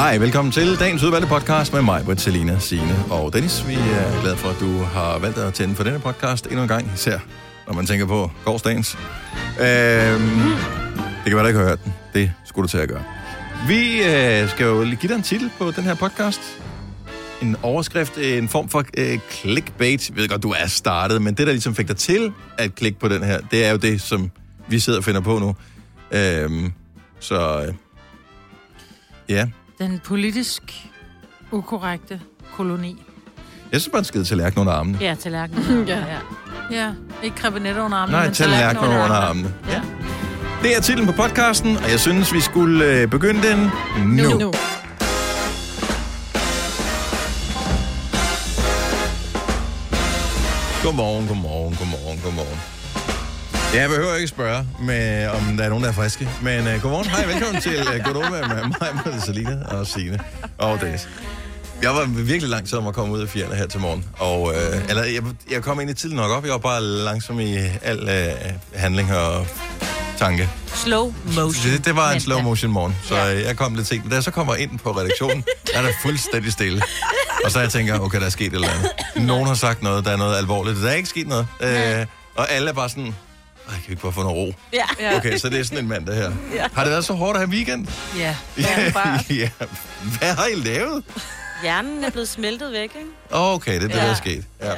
Hej, velkommen til dagens udvalgte podcast med mig, Britt, Selina, Signe og Dennis. Vi er glade for, at du har valgt at tænde for denne podcast endnu en gang, især når man tænker på gårdsdagens. Øhm, det kan være, du ikke har hørt den. Det skulle du til at gøre. Vi øh, skal jo lige give dig en titel på den her podcast. En overskrift, en form for øh, clickbait. Jeg ved godt, du er startet, men det, der ligesom fik dig til at klikke på den her, det er jo det, som vi sidder og finder på nu. Øhm, så øh, ja, den politisk ukorrekte koloni. jeg synes bare, en skide tallerken under armene. Ja, tallerken. Ja. ja. ja. Ikke krebinetter under armene, Nej, men tallerken under armene. Ja. Det er titlen på podcasten, og jeg synes, vi skulle øh, begynde den nu. nu. Nu. Godmorgen, godmorgen, godmorgen, godmorgen. Jeg behøver ikke spørge, med, om der er nogen, der er friske. Men uh, godmorgen, hej, velkommen til uh, Godova med mig, med Selina og Signe og Dennis. Jeg var virkelig lang tid om at komme ud af fjerne her til morgen. Og, uh, eller, jeg, jeg kom egentlig tidligt nok op. Jeg var bare langsom i al uh, handling og tanke. Slow motion. Det, det var en slow motion morgen, så ja. jeg kom lidt sent. Men da jeg så kommer ind på redaktionen, der er der fuldstændig stille. Og så jeg tænker, okay, der er sket et eller andet. Nogen har sagt noget, der er noget alvorligt. Der er ikke sket noget. Øh, og alle er bare sådan, Ej, kan vi ikke bare få noget ro? Ja. Ja. Okay, så det er sådan en mandag her. Ja. Har det været så hårdt at have weekend? Ja. Ja, bare. ja. Hvad har I lavet? Hjernen er blevet smeltet væk, ikke? Okay, det er det, der Ja. er sket. Ja.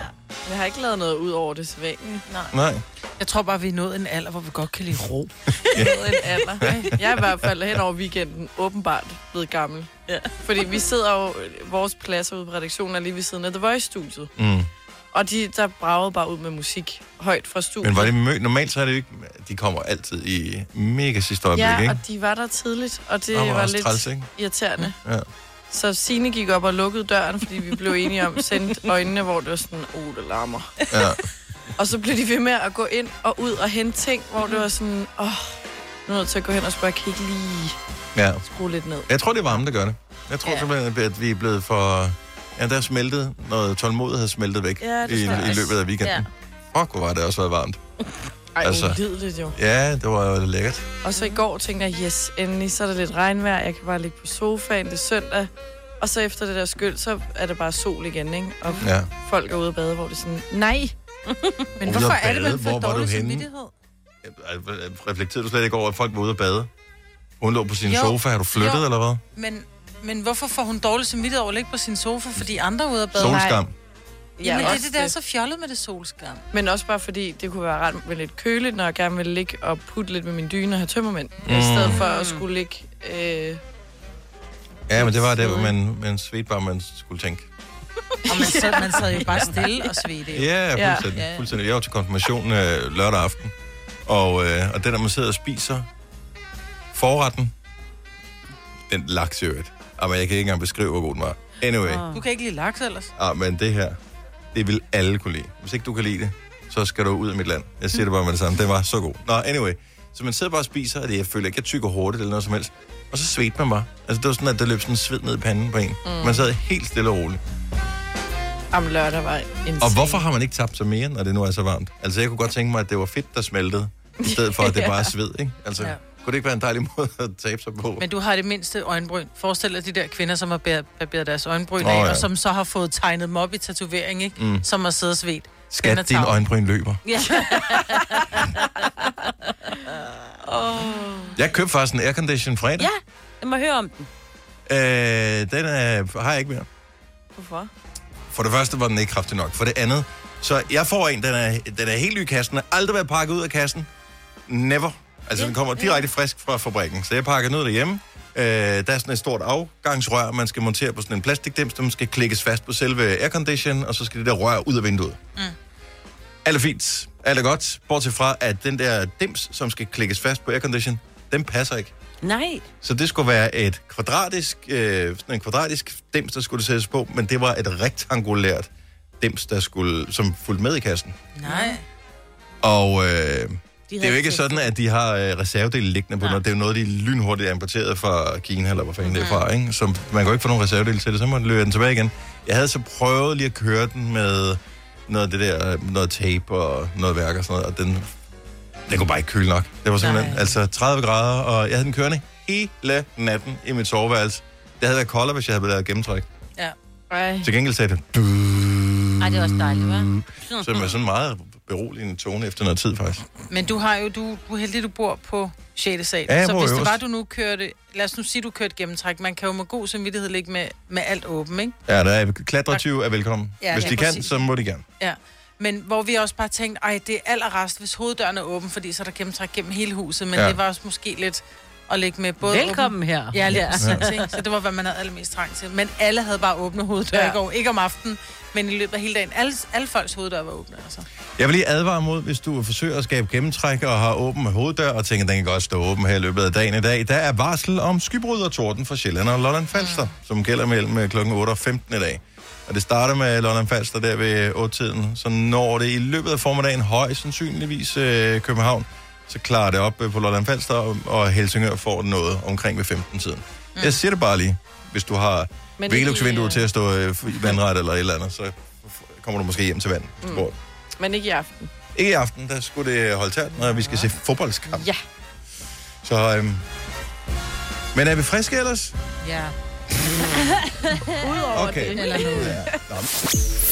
Jeg har ikke lavet noget ud over det sædvanlige. Nej. Nej. Jeg tror bare, vi er nået en alder, hvor vi godt kan lide ro. Noget en alder. Jeg er i hvert fald hen over weekenden åbenbart blevet gammel. Ja. Fordi vi sidder jo, vores pladser ude på redaktionen er lige ved siden af The Voice-studiet. Mm. Og de, der bragede bare ud med musik højt fra studiet. Men var det mø- normalt så er det jo ikke... De kommer altid i mega sidste øjeblik, Ja, ikke? og de var der tidligt, og det Og var var lidt træls, ikke? irriterende. Ja. Så Signe gik op og lukkede døren, fordi vi blev enige om at sende øjnene, hvor det var sådan, oh, det larmer. ja. Og så blev de ved med at gå ind og ud og hente ting, hvor det var sådan, åh, oh, nu er jeg nødt til at gå hen og spørge, kan I ikke lige ja. skrue lidt ned? Jeg tror, det er varme, der gør det. Jeg tror. Ja. simpelthen, at vi er blevet for... Ja, der er smeltet noget tålmodighed smeltet væk Ja, det i, i løbet af weekenden. Ja. Fuck, hvor var det også været varmt. Ej, Altså. ulideligt jo. Ja, det var jo lækkert. Og så i går tænkte jeg, yes, endelig, så er der lidt regnvejr, jeg kan bare ligge på sofaen, det er søndag. Og så efter det der skyld, så er det bare sol igen, ikke? Og Ja. folk er ude og bade, hvor det er sådan, nej, Men Ude hvorfor er det, man får dårlig samvittighed? Reflekterede du slet ikke over, at folk var ude at bade? Hun lå på sin Jo. sofa. Har du flyttet, Jo. eller hvad? Men, men hvorfor får hun dårlig samvittighed over at ligge på sin sofa, fordi andre er ude at bade? Solskam. Jamen, det er også det, der er så fjollet med det solskam. Men også bare fordi, det kunne være ret med lidt køligt, når jeg gerne vil ligge og putte lidt med min dyne og have tømmermænd. Mm. I stedet for at skulle ligge... Øh, Ja, men det var det, hvor man, man svedte bare, man skulle tænke. Og man sad, man sad jo bare stille og svedte. Ja, Ja. fuldstændig. Ja. fuldstændig. Jeg var til konfirmation øh, lørdag aften. Og, øh, og den, der man sidder og spiser forretten, den laks i øvrigt. Jamen, jeg kan ikke engang beskrive, hvor god den var. Anyway. Du kan ikke lide laks ellers. Ja, men det her, det vil alle kunne lide. Hvis ikke du kan lide det, så skal du ud af mit land. Jeg siger det bare med det samme. Det var så god. Nå, anyway. Så man sidder bare og spiser, og det, jeg føler ikke, jeg tykker hurtigt eller noget som helst. Og så svedte man bare. Altså, det var sådan, at der løb sådan en sved ned i panden på en. Mm. Man sad helt stille og roligt. om lørdag var en Og hvorfor har man ikke tabt sig mere, når det nu er så varmt? Altså, jeg kunne godt tænke mig, at det var fedt, der smeltede, i stedet for, at det bare er sved, ikke? Altså, Ja. Kunne det ikke være en dejlig måde at tabe sig på? Men du har det mindste øjenbryn. Forestil dig de der kvinder, som har barberet deres øjenbryn Åh, af, ja. og som så har fået tegnet dem op i tatovering, ikke? Mm. Som har siddet og svedt. Skat, din øjenbryn løber. Ja. Jeg købte faktisk en aircondition fredag. ja, jeg må høre om den. Øh, den er, har jeg ikke mere. Hvorfor? For det første var den ikke kraftig nok. For det andet, så jeg får en, den er, den er helt ny i kassen, har aldrig været pakket ud af kassen. Never. Altså, den kommer direkte frisk fra fabrikken. Så jeg pakker ud derhjemme. Øh, der er sådan et stort afgangsrør, man skal montere på sådan en plastikdims, der skal klikkes fast på selve aircondition, og så skal det der rør ud af vinduet. Mm. Alt er fint. Alt er godt. Bortset fra, at den der dims, som skal klikkes fast på aircondition, den passer ikke. Nej. Så det skulle være et kvadratisk, øh, sådan en kvadratisk dims, der skulle sættes på, men det var et rektangulært dims, der skulle, som fulgte med i kassen. Nej. Og øh, De det er jo ikke sådan, at de har øh, reservedele liggende på noget. Det er jo noget, de lynhurtigt er importeret fra Kina, eller hvor fanden det er fra, ikke? Så man kan jo ikke få nogen reservedele til det, så må man løbe den tilbage igen. Jeg havde så prøvet lige at køre den med noget af det der, noget tape og noget værk og sådan noget, og den, den kunne bare ikke køle nok. Det var simpelthen, Nej. altså 30 grader, og jeg havde den kørende hele natten i mit soveværelse. Det havde været koldere, hvis jeg havde lavet gennemtræk. Ja. Ej. Til gengæld sagde det... Ej, det er også dejligt, hva'? Så med sådan meget beroligende tone efter noget tid, faktisk. Men du har jo, du, du er heldig, du bor på 6. sal. Ja, så hvis det var, du nu kørte... Lad os nu sige, du kørte gennemtræk. Man kan jo med god samvittighed ligge med, med alt åben, ikke? Ja, der er klatretyve er velkommen. Ja, Hvis ja, de kan, præcis. så må de gerne. Ja. Men hvor vi også bare tænkte, ej, det er allerrest, hvis hoveddøren er åben, fordi så er der gennemtræk gennem hele huset. Men ja. det var også måske lidt at ligge med både Velkommen her. Åben, ja, lige præcis, ikke? Så det var, hvad man havde allermest trang til. Men alle havde bare åbne hoveddøre Ja. ja. i går. Ikke om aftenen, men i løbet af hele dagen. Alle, alle folks hoveddøre var åbne, altså. Jeg vil lige advare mod, hvis du forsøger at skabe gennemtræk og har åben hoveddør, og tænker, at den kan godt stå åben her i løbet af dagen i dag. Der er varsel om skybrud og torden for Sjælland og Lolland Falster, mm. som gælder mellem øh, kl. 8 og 15 i dag. Og det starter med Lolland Falster der ved 8-tiden, så når det i løbet af formiddagen højst sandsynligvis øh, København, så klarer det op øh, på Lolland Falster, og, Helsingør får noget omkring ved 15-tiden. Mm. Jeg siger det bare lige, hvis du har øh, til at stå øh, i vandret eller et eller andet, så kommer du måske hjem til vand. Mm. Men ikke i aften. Ikke i aften, der skulle det holde tæt, når vi skal se fodboldskamp. Ja. Så, øhm, men er vi friske ellers? Ja. Udover Okay. det. Eller noget. Ja.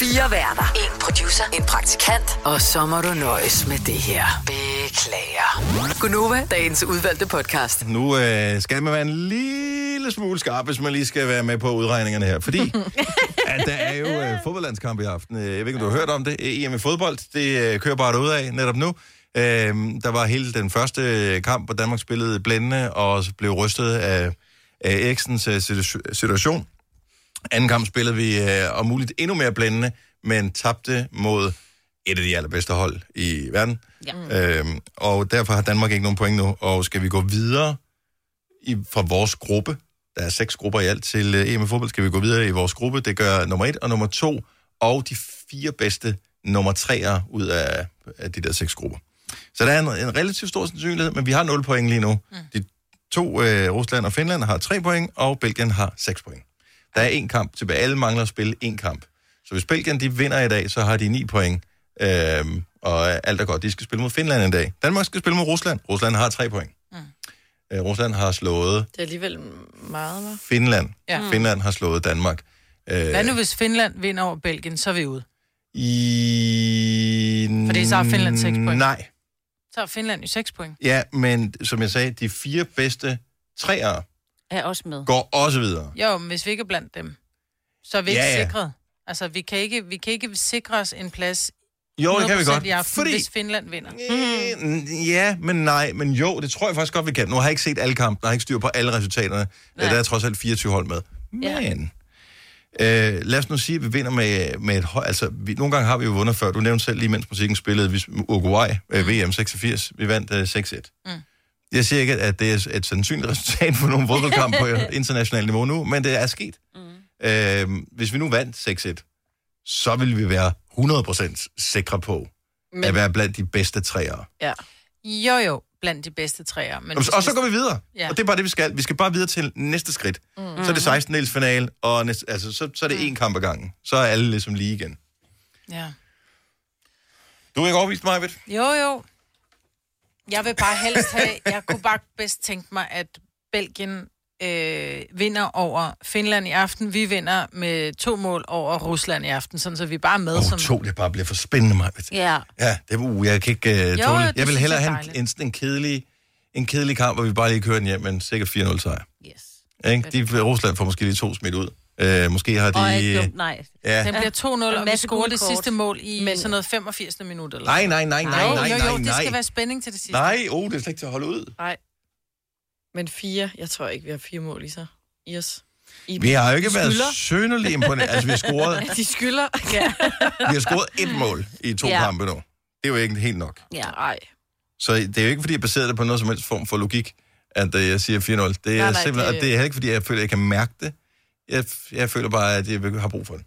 Fire værter. En producer. En praktikant. Og så må du nøjes med det her. Beklager. Gunova, dagens udvalgte podcast. nu øh, skal man være en lille smule skarp, hvis man lige skal være med på udregningerne her. Fordi at der er jo øh, fodboldlandskamp i aften. Øh, Jeg ved ikke, om du har hørt om det. EM i fodbold, det øh, kører bare ud af netop nu. Øh, der var hele den første kamp, hvor Danmark spillede blændende og blev rystet af, af Eriksens øh, situ- situation. Anden kamp spillede vi øh, om muligt endnu mere blændende, men tabte mod et af de allerbedste hold i verden. Ja. Øhm, og derfor har Danmark ikke nogen point nu. Og skal vi gå videre i, fra vores gruppe, der er seks grupper i alt til øh, EM fodbold, skal vi gå videre i vores gruppe. Det gør nummer et og nummer to, og de fire bedste nummer treer ud af, af de der seks grupper. Så der er en, en relativt stor sandsynlighed, men vi har 0 point lige nu. Mm. De to, øh, Rusland og Finland, har 3 point, og Belgien har 6 point. Der er en kamp tilbage. Alle mangler at spille en kamp. Så hvis Belgien de vinder i dag, så har de 9 point. Øhm, og alt er godt. De skal spille mod Finland en dag. Danmark skal spille mod Rusland. Rusland har 3 point. Mm. Øh, Rusland har slået Det er alligevel meget, hva'? Finland. Ja. Finland har slået Danmark. Øh, Hvad nu, hvis Finland vinder over Belgien, så er vi ude. I... Fordi så har Finland seks point. Nej. Så har Finland jo 6 point. Ja, men som jeg sagde, de fire bedste træer Er også med. går også videre. Jo, men hvis vi ikke er blandt dem, så er vi ikke Ja, ja. sikret. Altså, vi kan, ikke, vi kan ikke sikre os en plads Jo, det kan vi 100% godt. i aften, Fordi... hvis Finland vinder. Mm. Ja, men nej. Men jo, det tror jeg faktisk godt, vi kan. Nu har jeg ikke set alle kampe. Jeg har ikke styr på alle resultaterne. Nej. Der er trods alt 24 hold med. Men... Øh, lad os nu sige, at vi vinder med, med et hold. Altså, vi, nogle gange har vi jo vundet før. Du nævnte selv lige, mens musikken spillede, vi, Uruguay, øh, VM 86. Vi vandt øh, 6-1. Mm. Jeg siger ikke, at det er et sandsynligt resultat på nogle fodboldkamp på internationalt niveau nu, men det er sket. Mm. Øh, hvis vi nu vandt 6-1, så vil vi være 100% sikre på men... at være blandt de bedste træere. Ja. Jo, jo, blandt de bedste træer. Men Og, og så går vi videre. Ja. Og det er bare det, vi skal. Vi skal bare videre til næste skridt. Mm. Så er det 16 dels finale, og næste, altså, så, så er det en kamp ad gangen. Så er alle ligesom lige igen. Ja. Du er ikke overvist mig, ved Jo, jo. Jeg vil bare helst have... Jeg kunne bare bedst tænke mig, at Belgien øh, vinder over Finland i aften. Vi vinder med to mål over Rusland i aften, sådan så vi er bare med Åh, som... oh, to, det bare bliver for spændende, mig. Ja. Ja, det er uh, jeg kan ikke uh, Jo, tåle. Jeg vil hellere er have en, en, en, kedelig, en kedelig kamp, hvor vi bare lige kører den hjem, men sikkert 4-0 sejr. Yes. Ikke? De, Rusland får måske lige to smidt ud. Uh, måske har de... Og ikke nej. ja. Den bliver 2-0, og vi scorer det sidste mål i Men- sådan noget 85. minut. Eller? Nej, nej, nej, nej, jo, nej, jo, nej, jo, det skal nej. være spænding til det sidste. Nej, oh, det er slet ikke til at holde ud. Nej. Men fire, jeg tror ikke, vi har fire mål i sig. I os. I Vi har jo ikke De været skylder. sønderlig imponerende. Altså, vi har scoret, De skylder. Ja. vi har scoret et mål i to Ja. kampe nu. Det er jo ikke helt nok. Ja. Nej. Så det er jo ikke, fordi jeg baserer det på noget som helst form for logik, at øh, jeg siger 4-0. Det er Nej, nej, simpelthen, det- og det er heller ikke, fordi jeg føler, at jeg kan mærke det. Jeg, jeg føler bare, at jeg har brug for det.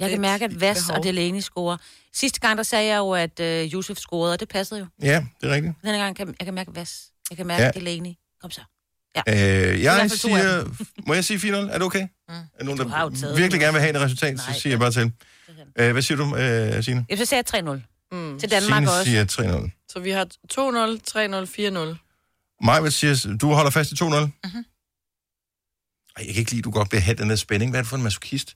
Jeg kan mærke, at Vas behov. og Delaney scorer. Sidste gang, der sagde jeg jo, at uh, Josef scorede, og det passede jo. Ja, det er rigtigt. Denne gang kan jeg kan mærke Vas. Jeg kan mærke Ja. ja. Delaney. Kom så. Øh, jeg siger... Må jeg sige 4-0? Er det okay? Mm. Er nogen, Du har jo der taget virkelig gerne vil have et resultat, så Nej, siger jeg bare til. Øh, hvad siger du, øh, Signe? Jeg så jeg 3-0 Mm. til Danmark Signe også. siger 3-0. Så vi har 2-0, 3-0, 4-0. Maja siger, du holder fast i 2-0? Mm-hmm. Ej, jeg kan ikke lide, at du godt vil have den der spænding. Hvad er det for en masochist?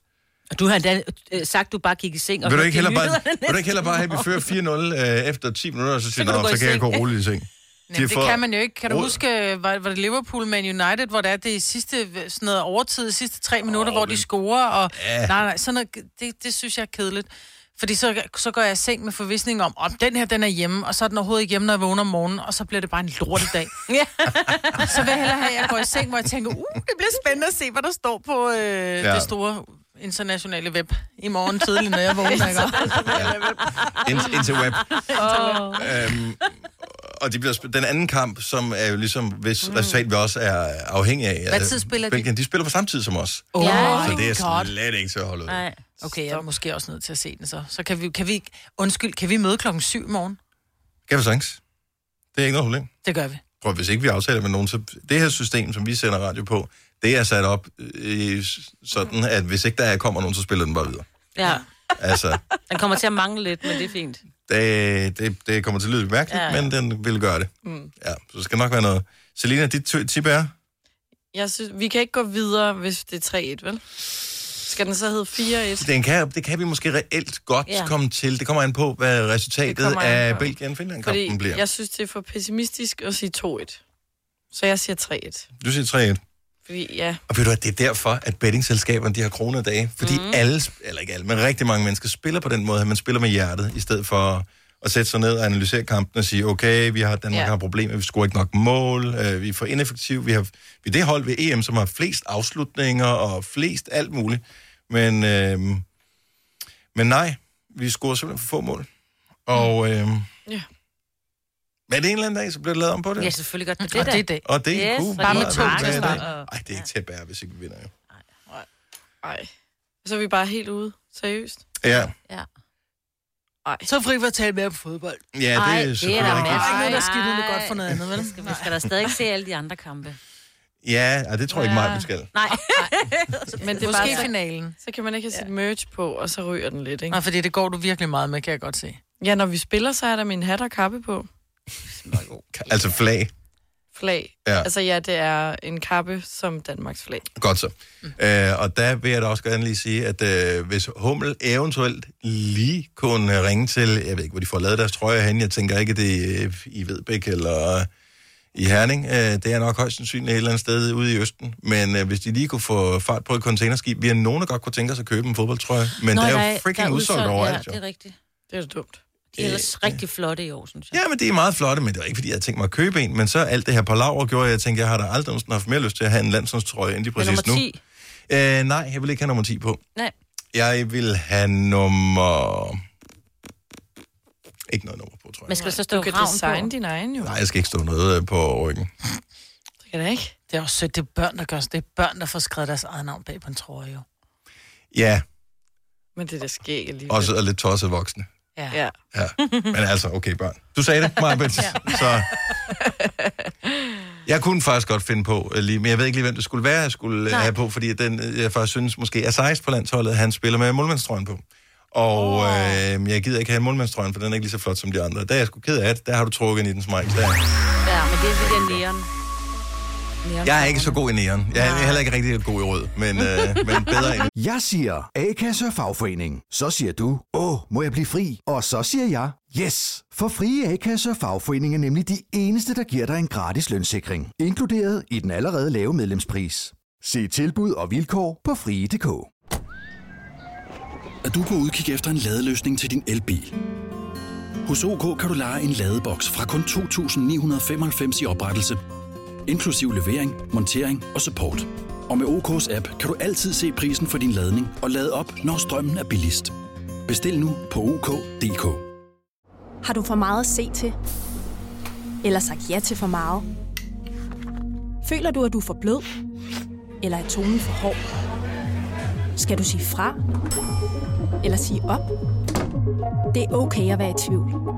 Og du har endda øh, sagt, at du bare gik i seng. og Vil du ikke heller bare, vil du ikke heller bare have, at vi fører 4-0 øh, efter 10 minutter, og så siger du gå så kan jeg seng." gå roligt i seng. Nej, det kan man jo ikke. Kan du huske, var, var det Liverpool Man United, hvor det er det sidste sådan noget overtid, sidste tre minutter, Åh, hvor de men- scorer, og Ja. nej, nej, sådan noget, det, det synes jeg er kedeligt. Fordi så, så går jeg i seng med forvisning om, om den her, den er hjemme, og så er den overhovedet ikke hjemme, når jeg vågner om morgenen, og så bliver det bare en lortedag. Ja. så vil jeg hellere have, at jeg går i seng, hvor jeg tænker, uh, det bliver spændende at se, hvad der står på øh, ja. det store internationale web i morgen tidlig, når jeg vågner. Ikke? Ind, interweb. Øhm, og de bliver, sp- den anden kamp, som er jo ligesom, hvis mm. resultat vi også er afhængig af. Hvad øh, tid spiller de? Belgien, de spiller på samme tid som os. Oh, Ja. Så det er God. slet ikke til at holde ud. Nej. Okay, jeg er måske også nødt til at se den så. Så kan vi, kan vi undskyld, kan vi møde klokken syv i morgen? Kan vi sagtens? Det er ikke noget problem. Det gør vi. Prøv, hvis ikke vi aftaler med nogen, så det her system, som vi sender radio på, det er sat op øh, sådan, at hvis ikke der kommer nogen, så spiller den bare videre. ja. Altså, Den kommer til at mangle lidt, men det er fint. Det, det, det kommer til at lyde mærkeligt, ja, Ja, men den vil gøre det. Mm. Ja, så det skal nok være noget. Selina, dit tip er? Jeg synes, vi kan ikke gå videre, hvis det er 3-1, vel? Skal den så hedde 4-1? Den kan, det kan vi måske reelt godt ja. Komme til. Det kommer an på, hvad resultatet af. Belgien-Finland-kampen bliver. jeg synes, det er for pessimistisk at sige 2-1. Så jeg siger 3-1. Du siger 3-1. Fordi ja, Og ved du hvad, det er derfor, at bettingselskaberne, de har kroner dage. Fordi mm. alle, eller ikke alle, men rigtig mange mennesker spiller på den måde, at man spiller med hjertet, i stedet for at sætte sig ned og analysere kampen og sige, okay, vi har, Danmark ja. Har problemer, vi scorer ikke nok mål, øh, vi er for ineffektive, vi har vi det hold ved EM, som har flest afslutninger og flest alt muligt. Men, øh, men nej, vi scorer simpelthen for få mål. Og øh, Ja. Hvad er det en eller anden dag, så bliver det lavet om på det? Ja, selvfølgelig godt. Det Og er det er det. det. Og det er Yes, cool. bare med to er det det er ikke til at bære, hvis ikke vi vinder. Jo. ej. Så er vi bare helt ude. Seriøst. Ja. Ja. Ej. Så fri for at tale mere om fodbold. Ja, det Ej, er det er selvfølgelig der rigtigt. Der er ikke noget, der Nej. skidt godt for noget andet, vel? Vi skal da stadig se alle de andre kampe. Ja, ej, det tror jeg ikke Ja. meget, vi skal. Nej. Men det er Måske bare finalen. så kan man ikke have sit merch på, og så ryger den lidt, ikke? Nej, fordi det går du virkelig meget med, kan jeg godt se. Ja, når vi spiller, så er der min hat og kappe på. Altså flag. Flag. Ja. Altså ja, det er en kappe som Danmarks flag. Godt så. Mm. Øh, og der vil jeg da også gerne lige sige, at øh, hvis Hummel eventuelt lige kunne ringe til, jeg ved ikke, hvor de får lavet deres trøjer hen, jeg tænker ikke, det er øh, i Vedbæk eller i Herning. Øh, det er nok højst sandsynligt et eller andet sted ude i Østen. Men øh, hvis de lige kunne få fart på et containerskib, vi har nogen, der godt kunne tænke os at købe en fodboldtrøje. Men Nå, det er jo freaking udsolgt overalt, Ja, jo. det er rigtigt. Det er da dumt. De er ellers rigtig flotte i år, synes jeg. Ja, men det er meget flotte, men det var ikke, fordi jeg havde tænkt mig at købe en. Men så alt det her på laver gjorde, at jeg tænkte, jeg har da aldrig nogensinde haft mere lyst til at have en landsholdstrøje, end lige præcis nummer nu. 10. Øh, nej, jeg vil ikke have nummer 10 på. Nej. Jeg vil have nummer... Ikke noget nummer på, tror jeg. Men skal der så stå Du kan ravn på? din egen jo. Nej, jeg skal ikke stå noget øh, på ryggen. Det kan da ikke. Det er også sødt, det er børn, der gør det. Det er børn, der får skrevet deres eget navn bag på en trøje, jo. Ja, Men det er da skæg alligevel. også er lidt tosset voksne. Ja. Ja. Ja. Men altså, okay, børn. Du sagde det, Marbet. Så... Jeg kunne faktisk godt finde på, øh, lige, men jeg ved ikke lige, hvem det skulle være, jeg skulle Nej. Nej. have på, fordi den, øh, jeg faktisk synes måske er 16 på landsholdet, han spiller med målmandstrøjen på. Og oh. øh, jeg gider ikke have målmandstrøjen, for den er ikke lige så flot som de andre. Der er jeg sgu ked af det. Der har du trukket i den smæk. Der. Ja, men det er det der neon. Jeg er ikke så god i næren. Jeg er heller ikke rigtig god i rød, men, øh, men bedre end... Jeg siger A-kasse og fagforening. Så siger du, åh, må jeg blive fri? Og så siger jeg, yes! For frie A-kasse og fagforening er nemlig de eneste, der giver dig en gratis lønssikring. Inkluderet i den allerede lave medlemspris. Se tilbud og vilkår på frie.dk. at du er på udkig efter en ladeløsning til din elbil. Hos OK kan du lege en ladeboks fra kun 2.995 i oprettelse, inklusiv levering, montering og support. Og med OK's app kan du altid se prisen for din ladning og lade op, når strømmen er billigst. Bestil nu på OK.dk. Har du for meget at se til? Eller sagt ja til for meget? Føler du, at du er for blød? Eller er tonen for hård? Skal du sige fra? Eller sige op? Det er okay at være i tvivl.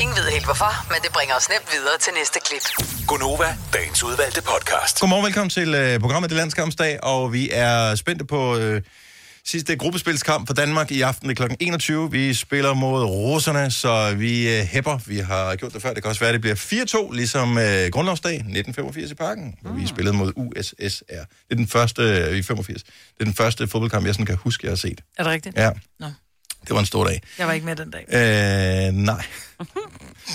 Ingen ved helt hvorfor, men det bringer os nemt videre til næste klip. Gonova, dagens udvalgte podcast. Godmorgen, velkommen til øh, programmet Det Landskampsdag, og vi er spændte på øh, sidste gruppespilskamp for Danmark i aften det er kl. 21. Vi spiller mod russerne, så vi øh, hæpper. Vi har gjort det før. Det kan også være, at det bliver 4-2, ligesom øh, Grundlovsdag 1985 i parken, hvor vi spillede mod USSR. Det er den første, øh, i 85. Det er den første fodboldkamp, jeg sådan kan huske, jeg har set. Er det rigtigt? Ja. Nå. Det var en stor dag. Jeg var ikke med den dag. Øh, nej.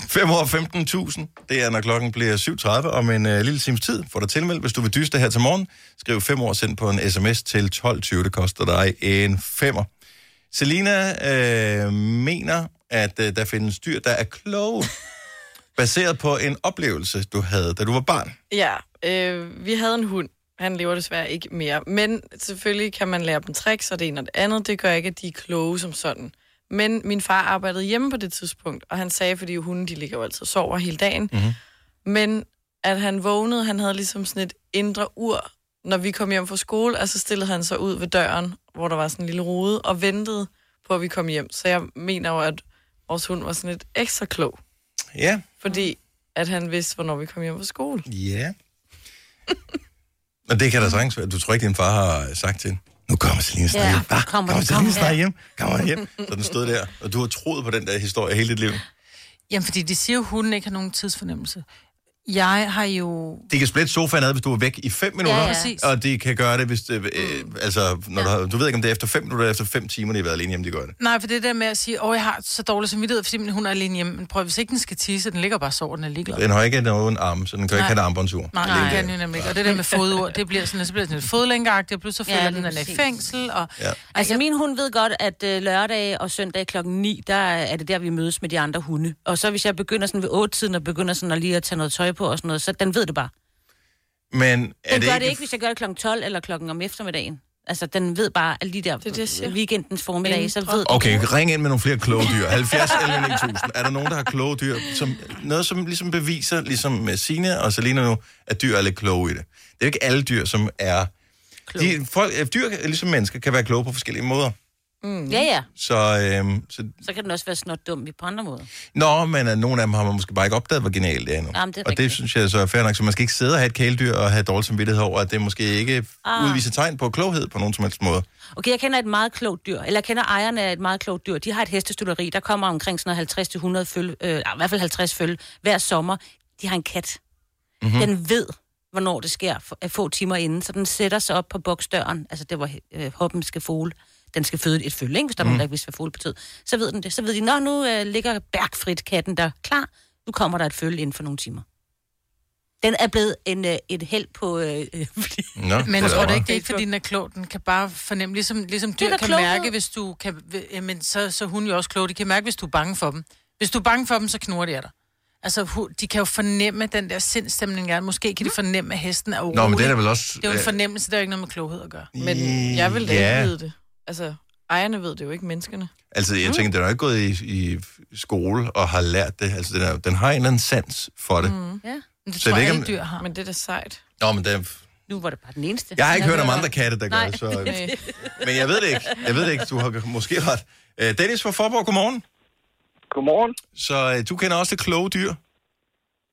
5 år 15.000. Det er, når klokken bliver 7.30 om en øh, lille times tid. Får dig tilmeldt, hvis du vil dyste her til morgen. Skriv 5 år send på en sms til 12.20. Det koster dig en femmer. Selina øh, mener, at øh, der findes dyr, der er kloge. baseret på en oplevelse, du havde, da du var barn. Ja, øh, vi havde en hund. Han lever desværre ikke mere. Men selvfølgelig kan man lære dem tricks, og det ene og det andet. Det gør ikke, at de er kloge som sådan. Men min far arbejdede hjemme på det tidspunkt, og han sagde, fordi hunden de ligger jo altid og sover hele dagen. Mhm. Men at han vågnede, han havde ligesom sådan et indre ur, når vi kom hjem fra skole, og så stillede han sig ud ved døren, hvor der var sådan en lille rude, og ventede på, at vi kom hjem. Så jeg mener jo, at vores hund var sådan lidt ekstra klog, Ja. fordi at han vidste, hvornår vi kom hjem fra skole. Ja. Og det kan da sagtens være. Du tror ikke, din far har sagt til nu kommer Selina snart Ja, hjem. Hva? kommer Kommer Selina snart her." hjem? Kommer hjem? Så den stod der. Og du har troet på den der historie hele dit liv. Jamen, fordi de siger jo, at hunden ikke har nogen tidsfornemmelse. Jeg har jo... De kan splitte sofaen ad, hvis du er væk i 5 minutter. Ja, ja. Præcis. Og de kan gøre det, hvis det, øh, altså, når du, har, du ved ikke, om det er efter 5 minutter eller efter 5 timer, de har været alene hjemme, de gør det. Nej, for det der med at sige, åh, jeg har så dårlig samvittighed, fordi min hund er alene hjemme. Men prøv, hvis ikke den skal tisse, den ligger bare sover, den er ligeglad. Den har ikke nogen arm, så den kan ikke Nej. have en armbåndsur. Nej, det kan den jo nemlig ikke. Og det der med fodord, det bliver sådan, så bliver det sådan lidt fodlængeagtigt, og pludselig så Ja, føler lige den, at den er i fængsel. Og... Ja. Altså, min hund ved godt, at øh, lørdag og søndag klokken 9, der er det der, vi mødes med de andre hunde. Og så hvis jeg begynder sådan ved 8-tiden, og begynder sådan at lige at tage noget tøj på og sådan noget, så den ved det bare. Men er Den det gør ikke... det ikke, hvis jeg gør det klokken 12 eller klokken om eftermiddagen. Altså, den ved bare alle de der Det det, weekendens formiddag, så ved Okay, ring ind med nogle flere kloge dyr. 70 11 9000. Er der nogen, der har kloge dyr? Som, noget, som ligesom beviser, ligesom med Signe og Selina nu, at dyr er lidt kloge i det. Det er jo ikke alle dyr, som er... De, folk, dyr, ligesom mennesker, kan være kloge på forskellige måder. Mm. Ja, ja. Så, øhm, så Så kan den også være snot dum på andre måder. Nå, men uh, nogle af dem har man måske bare ikke opdaget, hvor genialt det er endnu. Jamen, det er og det rigtigt. synes jeg så er fair nok. Så man skal ikke sidde og have et kæledyr og have dårlig samvittighed over, at det måske ikke ah. Udviser tegn på kloghed på nogen som helst måde. Okay, jeg kender et meget klogt dyr, eller jeg kender ejerne af et meget klogt dyr. De har et hestestuderi, der kommer omkring sådan noget 50-100 følge, øh, i hvert fald 50 følge hver sommer. De har en kat. Mhm. Mm-hmm. Den ved, hvornår det sker, at få timer inden, så den sætter sig op på boksdøren, altså det var øh, hoppen skal fugle. Den skal føde et følge, ikke? hvis der er Mhm. nogen, der ikke vidste, hvad fugle betød. Så ved den det. Så ved de, nå, nu øh, ligger Bergfrit katten der klar. Nu kommer der et følge inden for nogle timer. Den er blevet en, øh, et held på... Øh, øh, Nå, Men det tror er du da ikke, det er ikke, fordi den er klog? Den kan bare fornemme, ligesom, ligesom dyr kan kloghed. mærke, hvis du kan... Jamen, så, så er hun jo også klog. De kan mærke, hvis du er bange for dem. Hvis du er bange for dem, så knurrer de af dig. Altså, de kan jo fornemme den der sindstemning. Ja. Måske kan de fornemme, at hesten er urolig. Nå, men det er vel også... Det er jo en øh, fornemmelse, det er ikke noget med kloghed at gøre. Men jeg vil da Ja. ikke vide det. Altså, ejerne ved det jo ikke, menneskerne. Altså, jeg tænker, den er jo ikke gået i, i skole og har lært det. Altså, den, er, den har en eller anden sans for det. Mm. Ja, men det Så tror det jeg, ikke, alle dyr har. Men det er da sejt. Nå, men den, Nu var det bare den eneste. jeg har ikke Jeg hørt om andre det. katte, der gør Nej. det, så... Men jeg ved det ikke. Jeg ved det ikke. Du har måske ret. Øh, Dennis fra Forborg, godmorgen. Godmorgen. Så øh, du kender også det kloge dyr.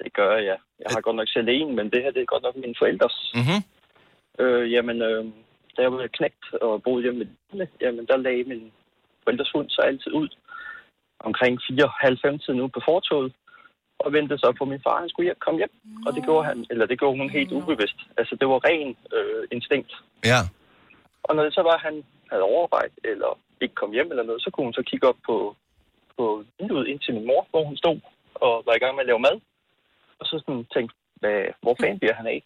Det gør jeg, ja. Jeg har godt nok selv en, men det her det er godt nok mine forældres. Mm-hmm. Øh, jamen, øh, da jeg var knægt og boede hjemme med dine, jamen der lagde min forældres hund så altid ud omkring 4.30 tiden ude på fortoget og ventede så på min far, han skulle hjem, komme hjem. Og det gjorde han, eller det gjorde hun helt ubevidst. Altså, det var ren øh, instinkt. Ja. Og når det så var, at han havde overvejet, eller ikke kom hjem eller noget, så kunne hun så kigge op på, på vinduet ind til min mor, hvor hun stod og var i gang med at lave mad. Og så sådan tænkte, hvad, hvor fanden bliver han af?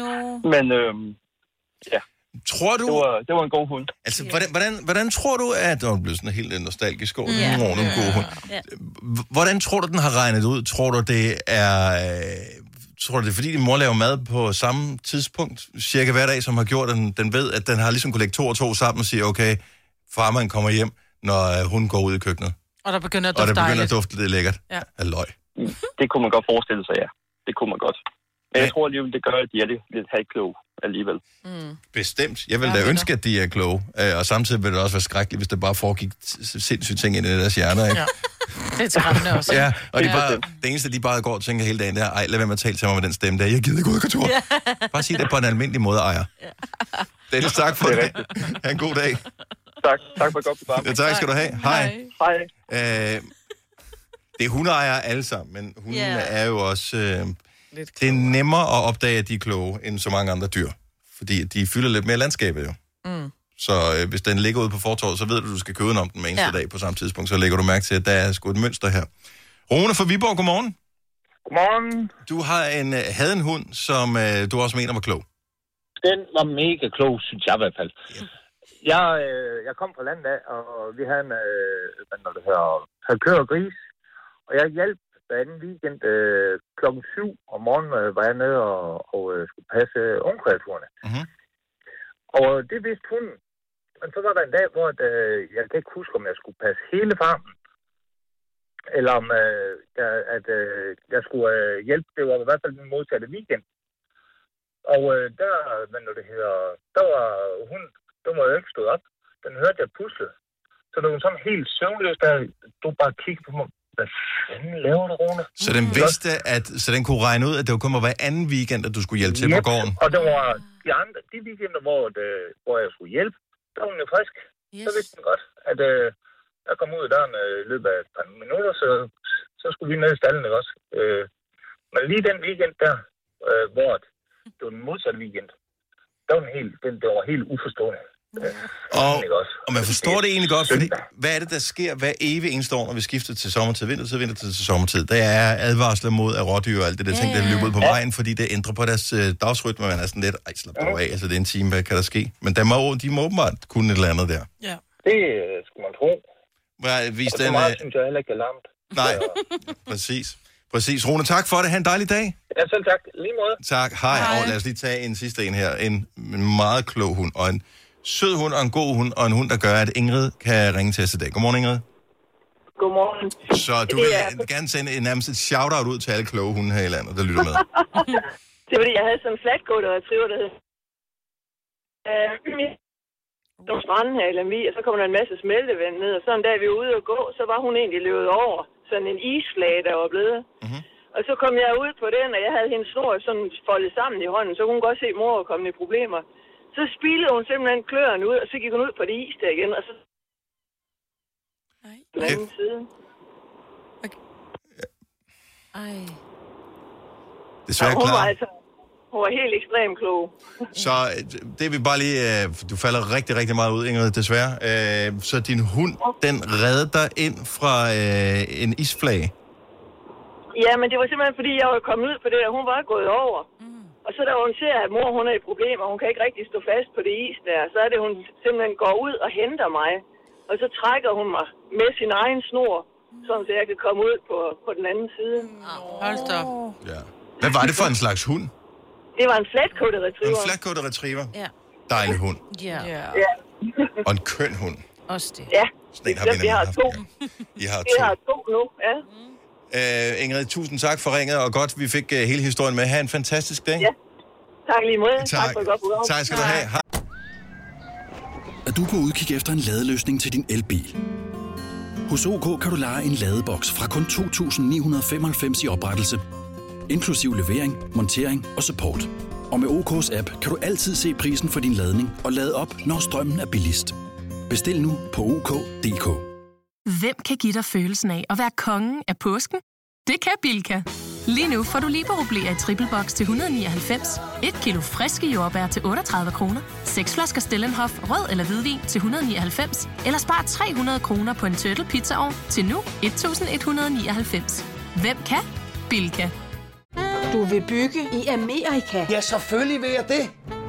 No. Men øhm, Tror du... det, var, det var en god hund. Altså, hvordan, hvordan, hvordan tror du, at... Det blev sådan helt nostalgisk over. Mm. Oh, en god hund. Ja. H- Hvordan tror du, den har regnet ud? Tror du, det er... øh, Tror du, det er fordi, din mor laver mad på samme tidspunkt, cirka hver dag, som har gjort, at den, den ved, at den har ligesom kunne lægge to og to sammen og sige, okay, farmand kommer hjem, når øh, hun går ud i køkkenet. Og der begynder at Og dufte det begynder dejligt. at dufte lidt lækkert. Ja. Halløj. Det kunne man godt forestille sig, ja. Det kunne man godt. Men jeg tror alligevel, det gør, at de er lidt, lidt halvkloge. alligevel. Mm. Bestemt. Jeg vil Ja, da venner. ønske, at de er kloge. Øh, Og samtidig vil det også være skrækkeligt, hvis der bare foregik sindssyge ting ind i deres hjerner. Ikke? Ja. Det er skræmmende også. Ja, og de Ja. bare, det eneste, de bare går og tænker hele dagen, det er, ej, lad være med at tale til mig med den stemme der. Jeg gider ikke ud af kontor. Bare sig det på en almindelig måde, ejer. Dennis, tak for det. Ha' en god dag. Tak. Tak for et godt program. Ja, tak skal du have. Hej. Hej. Øh, det er hundeejere alle sammen, men hundene Ja. er jo også... Øh, Lidt det er nemmere at opdage, at de er kloge, end så mange andre dyr. Fordi de fylder lidt mere landskabet jo. Mm. Så øh, hvis den ligger ude på fortorvet, så ved du, at du skal købe den om den eneste ja. Ja. dag på samme tidspunkt. Så lægger du mærke til, at der er sgu et mønster her. Rune fra Viborg, godmorgen. Godmorgen. Du har en, øh, havde en hund, som øh, du også mener var klog. Den var mega klog, synes jeg i hvert fald. Jeg, øh, jeg kom fra landet af, og vi havde en, øh, hvad det hedder, havde køer og gris. Og jeg hjalp hver anden weekend øh, klokken 7 om morgenen øh, var jeg nede og, og øh, skulle passe øh, ungkreaturerne. Mhm. Og det vidste hun. Men så var der en dag, hvor at, øh, jeg kan ikke huske, om jeg skulle passe hele farmen. Eller om øh, jeg, at øh, jeg skulle øh, hjælpe. Det var i hvert fald den modsatte weekend. Og øh, der, hvad nu det hedder, der var hun, der var jo ikke stået op. Den hørte jeg pusle. Så det var sådan helt søvnløs, der du bare kiggede på mig. Hvad fanden laver du, Rune? Så den vidste, at så den kunne regne ud, at det var kun var hver anden weekend, at du skulle hjælpe til på Yep. gården. Og det var de andre, de weekender, hvor, det, hvor jeg skulle hjælpe, der var hun jo frisk. Yes. Så vidste den godt, at øh, jeg kom ud af døren øh, i løbet af et par minutter, så, så skulle vi ned i stallen, ikke også? Øh, men lige den weekend der, øh, hvor det var den modsatte weekend, der var den helt, den, det var helt uforstående. Øh, Og, og man forstår det egentlig godt, fordi hvad er det, der sker hver evig eneste år, når vi skifter til sommertid, vintertid, vintertid til sommertid? Der er advarsler mod at rådyr og alt det der ting, der løber ud på vejen, fordi det ændrer på deres øh, dagsrytme. Man er sådan lidt, ej, slap dog af, altså det er en time, hvad kan der ske? Men der må, de må åbenbart kunne et eller andet der. Ja. Det øh, skulle man tro. Hvad, vis Og så den, meget øh, synes jeg heller ikke er larmt. nej, præcis. Præcis. Rune, tak for det. Ha' en dejlig dag. Ja, selv tak. Lige måde. Tak. Hej. Hej. Og lad os lige tage en sidste en her. En meget klog hund, og en sød hund, og en god hund, og en hund, der gør, at Ingrid kan ringe til os i dag. Godmorgen, Ingrid. Godmorgen. Så du vil er- gerne sende en, nærmest et shout-out ud til alle kloge hunde her i landet, der lytter med. Det er fordi, jeg havde sådan en flatcoat og triver, der hed... Øh, nogle stranden her i Lemvi, og så kom der en masse smeltevand ned, og så en dag vi var ude og gå, så var hun egentlig løbet over. Sådan en isflage, der var blevet. Mhm. Og så kom jeg ud på den, og jeg havde hendes snor sådan foldet sammen i hånden, så kunne hun godt se, mor var kommet i problemer. Så spilede hun simpelthen kløerne ud, og så gik hun ud på det is der igen, og så... Nej. På den anden side. Ej. Desværre Og hun var klar. altså... Hun var helt ekstremt klog. Så øh, det er vi bare lige... øh, Du falder rigtig, rigtig meget ud, Ingrid, desværre. Øh, Så din hund, den redder dig ind fra en isflage. Ja, men det var simpelthen fordi, jeg var kommet ud på det, og hun var gået over. Mm. Og så da hun ser, at mor hun er i problemer, og hun kan ikke rigtig stå fast på det is der, så er det, hun simpelthen går ud og henter mig. Og så trækker hun mig med sin egen snor, sådan så jeg kan komme ud på, på den anden side. Hold da. Ja. Hvad var det for en slags hund? Det var en flatcoated En retriever. flatcoated retriever. Ja. Dejlig hund. Ja. Ja. Og en køn hund. Også det. Ja. Sådan en har vi vi har nemlig to. I har Vi to. har to nu, ja. Uh, Ingrid, tusind tak for ringet, og godt, vi fik uh, hele historien med. Ha' en fantastisk dag. Ja. Tak lige måde. Tak. tak for et godt program. Tak skal du have. Hej. Er du på udkig efter en ladeløsning til din elbil? Hos OK kan du lege en ladeboks fra kun 2.995 i oprettelse, inklusiv levering, montering og support. Og med OK's app kan du altid se prisen for din ladning og lade op, når strømmen er billigst. Bestil nu på OK.dk. Hvem kan give dig følelsen af at være kongen af påsken? Det kan Bilka! Lige nu får du liberobleer i triple box til 199, et kilo friske jordbær til 38 kroner, seks flasker Stellenhof rød eller hvidvin til 199, eller spar 300 kroner på en turtle pizzaovn til nu 1199. Hvem kan? Bilka. Du vil bygge i Amerika? Ja, selvfølgelig vil jeg det.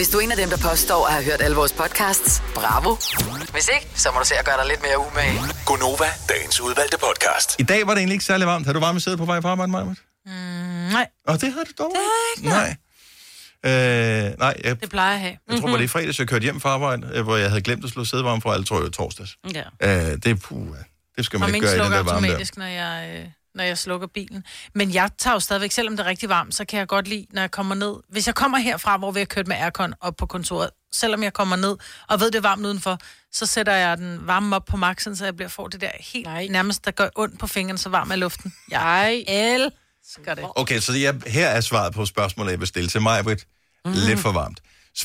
Hvis du er en af dem, der påstår at have hørt alle vores podcasts, bravo. Hvis ikke, så må du se at gøre dig lidt mere umage. Gonova, dagens udvalgte podcast. I dag var det egentlig ikke særlig varmt. Har du varme sæde på vej på arbejde, Maja? Mm, nej. Og det havde du dog Det er ikke Nej. Øh, nej, jeg, Det plejer jeg at have. jeg tror, var det i fredags, jeg kørte hjem fra arbejde, øh, hvor jeg havde glemt at slå sædevarme fra, eller tror jeg, torsdags. Ja. Øh, det er puh, det skal man Og ikke gøre i den der varme der. automatisk, når jeg, øh, når jeg slukker bilen. Men jeg tager jo stadigvæk, selvom det er rigtig varmt, så kan jeg godt lide, når jeg kommer ned. Hvis jeg kommer herfra, hvor vi har kørt med aircon op på kontoret, selvom jeg kommer ned og ved, det er varmt udenfor, så sætter jeg den varme op på maxen, så jeg bliver får det der helt Nej. nærmest, der gør ondt på fingrene, så varm er luften. Jeg elsker det. Okay, så jeg, her er svaret på spørgsmålet, jeg vil stille til mig, Britt. Mm. Lidt for varmt.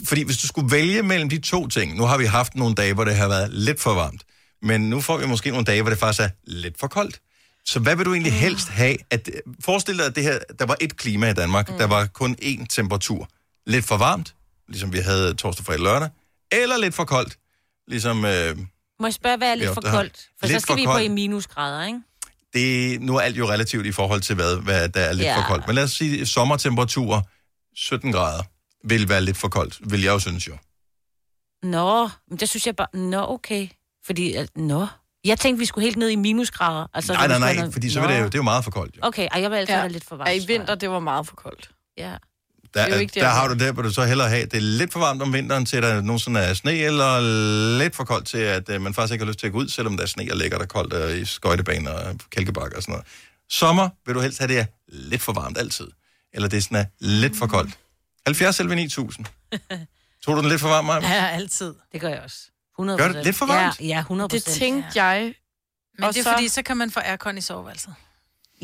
Fordi hvis du skulle vælge mellem de to ting, nu har vi haft nogle dage, hvor det har været lidt for varmt, men nu får vi måske nogle dage, hvor det faktisk er lidt for koldt. Så hvad vil du egentlig helst have? At, forestil dig, at det her, der var et klima i Danmark, mm. der var kun én temperatur. Lidt for varmt, ligesom vi havde torsdag, fredag, lørdag, eller lidt for koldt, ligesom... Øh, Må jeg spørge, hvad er lidt Ja, for koldt? For Lidt så skal vi på koldt. i minusgrader, ikke? det, nu er alt jo relativt i forhold til, hvad, hvad der er lidt Ja. for koldt. Men lad os sige, sommertemperaturer, 17 grader, vil være lidt for koldt, vil jeg jo synes jo. Nå, men det synes jeg bare... Nå, okay. Fordi, at- nå... Jeg tænkte, vi skulle helt ned i minusgrader. Altså, nej, nej, nej, være fordi så vil det jo, det er jo meget for koldt. Jo. Okay, ej, jeg vil altid Ja. være lidt for varmt. Ja, i vinter, det var meget for koldt. Ja. Der, Det er ikke der, det, der jeg har du det, hvor du så hellere have, det er lidt for varmt om vinteren, til der nogensinde er sne, eller lidt for koldt til, at uh, man faktisk ikke har lyst til at gå ud, selvom der er sne og lækker der koldt uh, i skøjtebaner og kælkebakker og sådan noget. Sommer vil du helst have det er lidt for varmt altid, eller det er sådan er lidt for koldt. 70 selv 9000. Tog du den lidt for varm, Maja? Ja, altid. Det gør jeg også. 100 Gør det lidt for varmt? Ja, ja 100 Det tænkte jeg. Men Og det er så- fordi, så kan man få aircon i soveværelset.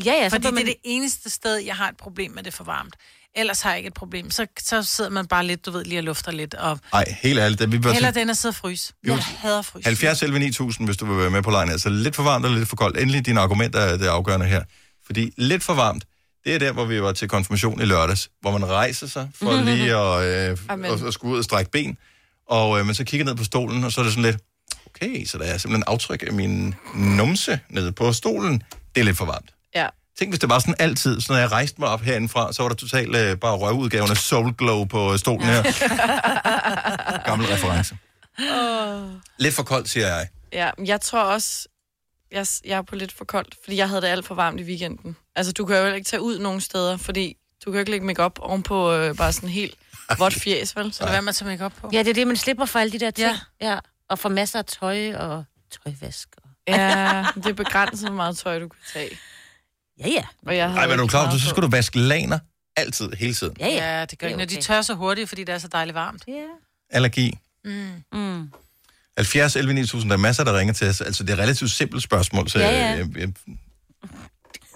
Ja, ja, så Fordi bør det er man- det eneste sted, jeg har et problem med, det er for varmt. Ellers har jeg ikke et problem. Så, så sidder man bare lidt, du ved, lige og lufter lidt. Og Nej, helt ærligt. Det, vi bør heller til- den at sidde og fryse. Jo. Jeg hader frys. 70 selv 9000, hvis du vil være med på lejen. Altså lidt for varmt eller lidt for koldt. Endelig dine argumenter er det afgørende her. Fordi lidt for varmt, det er der, hvor vi var til konfirmation i lørdags, hvor man rejser sig for lige at, øh, at, at skulle ud og strække ben. Og øh, man så kigger ned på stolen, og så er det sådan lidt, okay, så der er simpelthen aftryk af min numse nede på stolen. Det er lidt for varmt. Ja. Tænk, hvis det var sådan altid, så når jeg rejste mig op herindefra, så var der totalt øh, bare røvudgaven af Soul Glow på øh, stolen her. Gammel reference. Oh. Lidt for koldt, siger jeg. Ja, men jeg tror også, jeg, jeg er på lidt for koldt, fordi jeg havde det alt for varmt i weekenden. Altså, du kan jo ikke tage ud nogen steder, fordi du kan jo ikke lægge makeup ovenpå øh, bare sådan helt vådt fjes, vel? Så lad være med at tage makeup på. Ja, det er det, man slipper for alle de der ting. Ja. ja. Og for masser af tøj og tøjvask. Og... Ja, det er begrænset, hvor meget tøj, du kan tage. Ja, ja. Og jeg Nej, men er du klar, så skal du vaske laner altid, hele tiden. Ja, ja. ja det gør ikke, når de tør så hurtigt, fordi det er så dejligt varmt. Ja. Allergi. Mm. Mm. 70 11 9000, der er masser, der ringer til os. Altså, det er et relativt simpelt spørgsmål, så Ja, ja, ja. ja. Jeg, jeg,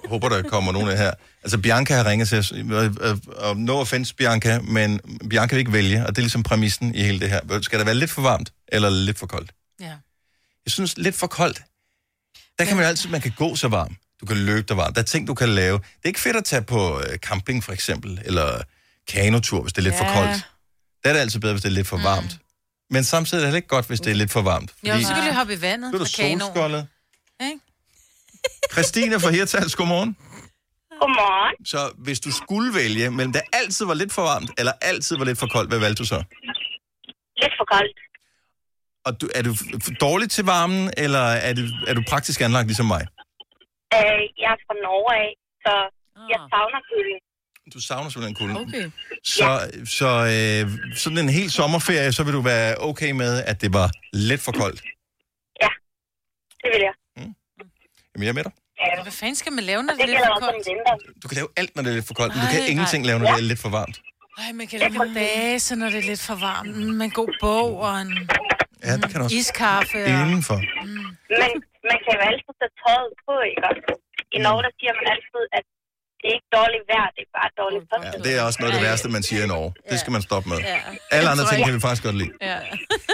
jeg håber, der kommer nogen af her. Altså, Bianca har ringet til os, og- og- og no offense, Bianca, men Bianca vil ikke vælge, og det er ligesom præmissen i hele det her. Skal det være lidt for varmt, eller lidt for koldt? Ja. Jeg synes, lidt for koldt, der kan man jo altid, man kan gå så varm. Du kan løbe dig varm. Der er ting, du kan lave. Det er ikke fedt at tage på øh, camping, for eksempel, eller kanotur, hvis det er lidt Ja. for koldt. Der er det altid bedre, hvis det er lidt for varmt. Men samtidig er det heller ikke godt, hvis det er lidt for varmt. Jo, så kan du hoppe i vandet. Så er du solskoldet. Ikke? Christine fra Hirtals, godmorgen. Godmorgen. Så hvis du skulle vælge, mellem det altid var lidt for varmt, eller altid var lidt for koldt, hvad valgte du så? Lidt for koldt. Og du, er du dårlig til varmen, eller er, det, er du praktisk anlagt ligesom mig? Øh, jeg er fra Norge af, så jeg savner kulden. Du savner simpelthen kulden. Okay. Så, så øh, sådan en hel sommerferie, så vil du være okay med, at det var lidt for koldt. Det vil jeg. Jamen, jeg er med dig. Ja. Hvad fanden skal man lave, når Og det er det lidt for koldt? Du kan lave alt, når det er lidt for koldt, men du Nej, kan ingenting nej. lave, når Ja. det er lidt for varmt. Ej, man kan lave en base, når det er lidt for varmt. Mm, Med en god bog og en Ja, det kan også. iskaffe. Og... Indenfor. Men man kan jo altid tage tøjet på, ikke? I Norge, der siger man altid, at det er ikke dårligt vejr, det er bare dårligt Ja, påskud. det er også noget af det værste, man siger i Norge. Det skal man stoppe med. Ja. Alle andre ting kan vi faktisk godt lide. Ja,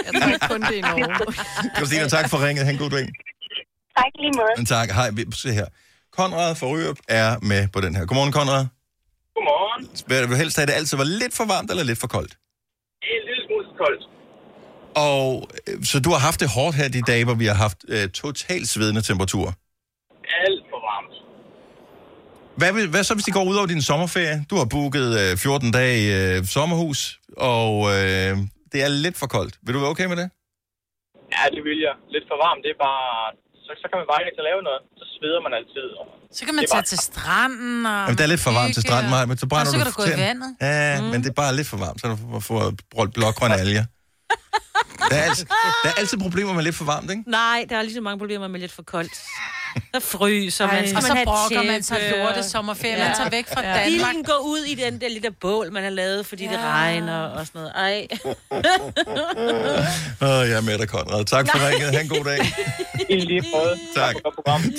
jeg tror ikke kun det i Norge. Christina, tak for ringet. Han god dag. Tak lige måde. Men tak. Hej, vi- se her. Konrad fra Ryrup er med på den her. Godmorgen, Konrad. Godmorgen. Vil du helst have, at det altid var lidt for varmt eller lidt for koldt? En lille smule for koldt. Og øh, så du har haft det hårdt her de dage, hvor vi har haft øh, totalt svedende temperaturer. Alt for varmt. Hvad, vil, hvad så, hvis de går ud over din sommerferie? Du har booket øh, 14 dage i øh, sommerhus, og øh, det er lidt for koldt. Vil du være okay med det? Ja, det vil jeg. Lidt for varmt, det er bare... Så, så kan man bare ikke lave noget. Så sveder man altid. Og Så kan man tage bare- til stranden og... Jamen, det er lidt for varmt til stranden, Maja, men så brænder og så kan du du gå i vandet. Ja, mm. men det er bare lidt for varmt, så du får brugt blågrønne alger. Der er, altid, der er altid problemer med lidt for varmt, ikke? Nej, der er lige så mange problemer med lidt for koldt. Der fryser man. Ej, og man så brokker man sig lorte sommerferie. Man tager væk fra Danmark. Bilen går ud i den der lille bål, man har lavet, fordi ja. det regner og sådan noget. Ej. Åh, jeg er med dig, Conrad. Tak for ringet. Ha' en god dag. I lige måde. Tak.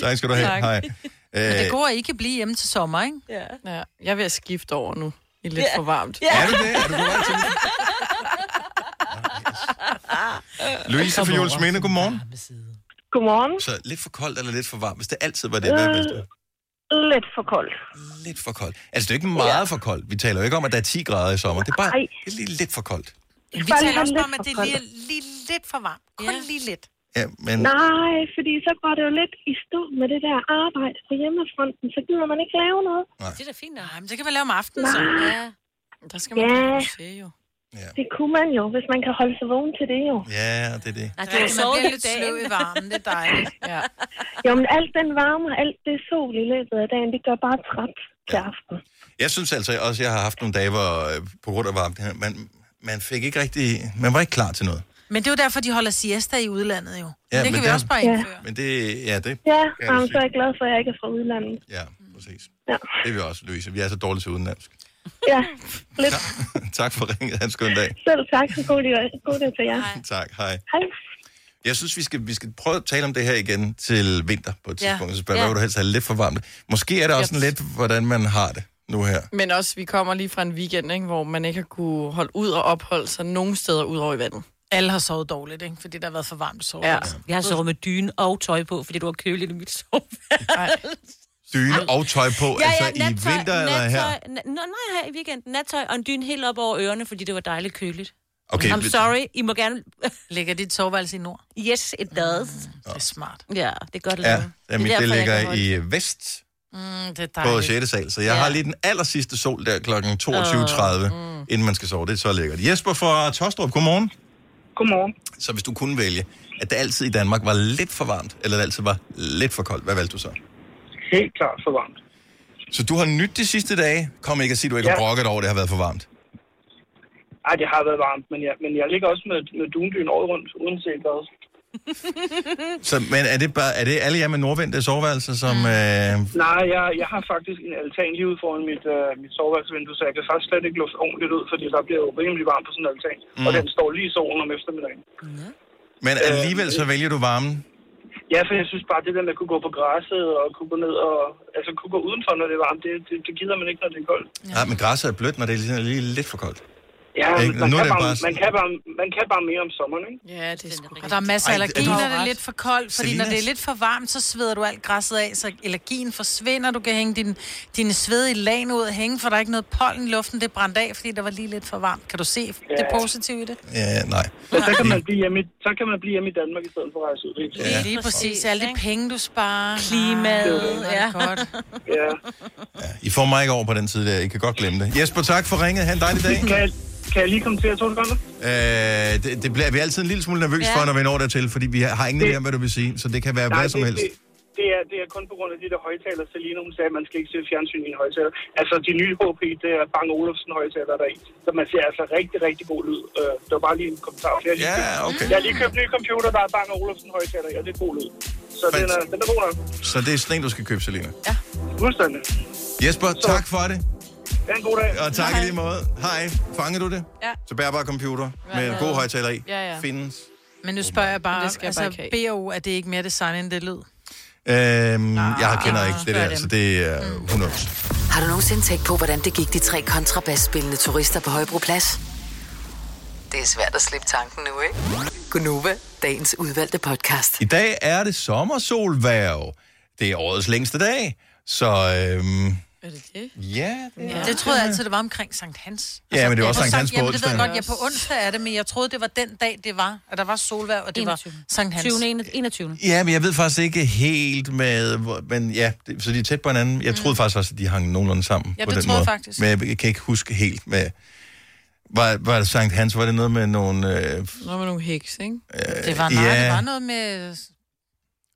Tak skal du have. Tak. Hej. Men Øh, det går ikke blive hjemme til sommer, ikke? Ja. ja. Jeg er ved at skifte over nu. I lidt Ja. for varmt. Ja. Er du det? Er du på vej til det? Louise fra Jules Minde, godmorgen. Godmorgen. Så lidt for koldt eller lidt for varmt? Hvis det altid var det, hvad vil du? Lidt for koldt. Lidt for koldt. Altså, det er jo ikke meget for koldt. Vi taler jo ikke om, at der er 10 grader i sommer. Det er bare Ej. det lige lidt for koldt. Vi taler også om, at det er lige, lige lidt for varmt. Kun lige lidt. Ja, men... Nej, fordi så går det jo lidt i stå med det der arbejde på hjemmefronten, så gider man ikke lave noget. Det er da fint. Nej, men det kan man lave om aftenen, så. Nej. Ja. Der skal man Ja. se jo. Det kunne man jo, hvis man kan holde sig vågen til det jo. Ja, det er det. Nej, det er, man bliver lidt sløv i varmen. Det er dejligt. Ja. Jo, men alt den varme og alt det sol i løbet af dagen, det gør bare træt til aften. Jeg synes altså også, at jeg har haft nogle dage, hvor øh, på grund af varmt, man, man fik ikke rigtig... Man var ikke klar til noget. Men det er jo derfor, de holder siesta i udlandet jo. Ja, det men kan vi det- også bare Ja. indføre. Men det... Ja, det Ja, jamen, så er jeg glad for, at jeg ikke er fra udlandet. Ja, præcis. Ja, Det er vi også, Louise. Vi er så dårlige til udenlandsk. Ja lidt. tak for ringet. Ha' en skøn dag. Selv tak, så god dag, god dag til jer. Tak, hej. Hej. Jeg synes, vi skal, vi skal prøve at tale om det her igen til vinter på et Ja. tidspunkt. Så spørger, Ja. hvad vil du helst have lidt for varmt? Måske er det også Yep. lidt, hvordan man har det nu her. Men også, vi kommer lige fra en weekend, ikke, hvor man ikke har kunne holde ud og opholde sig nogen steder ud over i vandet. Alle har sovet dårligt, ikke? Fordi der har været for varmt at sove. Ja. Jeg har sovet med dyne og tøj på, fordi du var køligt i mit soveværelse. Dyne og tøj på, Ja, altså ja, i nattøj, vinter eller her? nattøj, na- Nå, nej, her i weekenden. Nattøj og en dyne helt op over ørerne, fordi det var dejligt køligt. Okay, I'm sorry, I må gerne... Ligger dit soveværelse i nord? Yes, it does. Det er smart. Ja, det gør det. Ja, lavet. ja mit, derfor, det ligger i vest Mm, det er på dejligt. 6. sal, så jeg Ja. har lige den aller sidste sol der kl. 22.30, mm. inden man skal sove. Det er så lækkert. Jesper fra Tostrup, godmorgen. Godmorgen. Så hvis du kunne vælge, at det altid i Danmark var lidt for varmt, eller det altid var lidt for koldt, hvad valgte du så? Helt klart for varmt. Så du har nyt de sidste dage. Kom ikke at sige, at du ikke har Ja. brokket over, at det har været for varmt. Ej, det har været varmt, men jeg, men jeg ligger også med, med dundyn året rundt, uanset hvad. Så, men er det, bare, er det alle jer med nordvendte soveværelser, som... Øh, Nej, jeg, jeg har faktisk en altan lige ude foran mit, øh, mit soveværelsesvindue, så jeg kan faktisk slet ikke lufte ordentligt ud, fordi der bliver jo rimelig varmt på sådan en altan. Mm. Og Mm. den står lige i solen om eftermiddagen. men alligevel så vælger du varmen. Ja, for jeg synes bare, det der med at kunne gå på græsset og kunne gå ned og... Altså kunne gå udenfor, når det er varmt, det, det, det gider man ikke, når det er koldt. Ja, men græsset er blødt, når det er lige, lige lidt for koldt. Ja, Ikke? man, Nu kan bare, bare- man, kan bare, man kan bare mere om sommeren, ikke? Ja, det er sgu Og der er masser af allergi, er når det er lidt for koldt. Fordi når Selinas? det er lidt for varmt, så sveder du alt græsset af, så allergien forsvinder. Du kan hænge din, dine svedige lag ud og hænge, for der er ikke noget pollen i luften. Det er brændt af, fordi der var lige lidt for varmt. Kan du se det positive i det? Ja, nej. Men så kan man blive hjemme, i- så kan man blive hjemme i Danmark i stedet for at rejse ud. Helt Ja. Lige præcis. Alle de penge, du sparer. Klimaet, ja. ja. Godt. Ja. I får mig ikke over på den side der. I kan godt glemme det. Jesper, tak for ringet. Ha' en dejlig dag. Kan jeg, lige komme til at to sekunder? Øh, det, det bliver vi er altid en lille smule nervøs Ja. for, når vi når dertil, fordi vi har ingen idé om, hvad du vil sige. Så det kan være hvad som det, helst. Det, det, er, det er kun på grund af de der højtaler. Selina, hun sagde, at man skal ikke se fjernsyn i en højtaler. Altså, de nye HP, det er Bang Olufsen højtaler der er i. Så man ser altså rigtig, rigtig god lyd. Uh, det var bare lige en kommentar. Jeg har lige Ja, købt, okay. Jeg har lige købt en ny computer, der er Bang Olufsen højtaler i, og det er god lyd. Så den er, den er god nok. Så det er sådan en, du skal købe, Selina. Fuldstændig. Jesper, tak for det. Ha' en god dag. Og tak i lige måde. Hej. Fanger du det? Ja. Så bærbar computer med en Ja. god højtaler i. Ja, ja. Findes. Men nu spørger jeg bare, Det skal jeg altså, bare ikke BO, er det ikke mere design, end det lyd? Øhm, jeg kender ikke det der, dem. så det er 100. Har du nogensinde tænkt på, hvordan det gik de tre kontrabasspillende turister på Højbroplads? Det er svært at slippe tanken nu, ikke? Gunova, dagens udvalgte podcast. I dag er det sommersolværv. Det er årets længste dag. Så øhm, Er det det? Ja, det, ja. det troede jeg altid, det var omkring Sankt Hans. Ja, men det var på Sankt Hans på Jamen, det ved jeg godt, ja, på onsdag er det, men jeg troede, det var den dag, det var, at der var solvær, og det 21. var Sankt Hans. 20. 21. Ja, men jeg ved faktisk ikke helt med... Men ja, det, så de er tæt på hinanden. Jeg troede faktisk også, at de hang nogenlunde sammen Ja, på det den troede måde. jeg faktisk. Men jeg, jeg kan ikke huske helt med... Var, var det Sankt Hans? Var det noget med nogle... Øh, Nå, med nogle heks, ikke? Det var, nej, ja. det var noget med...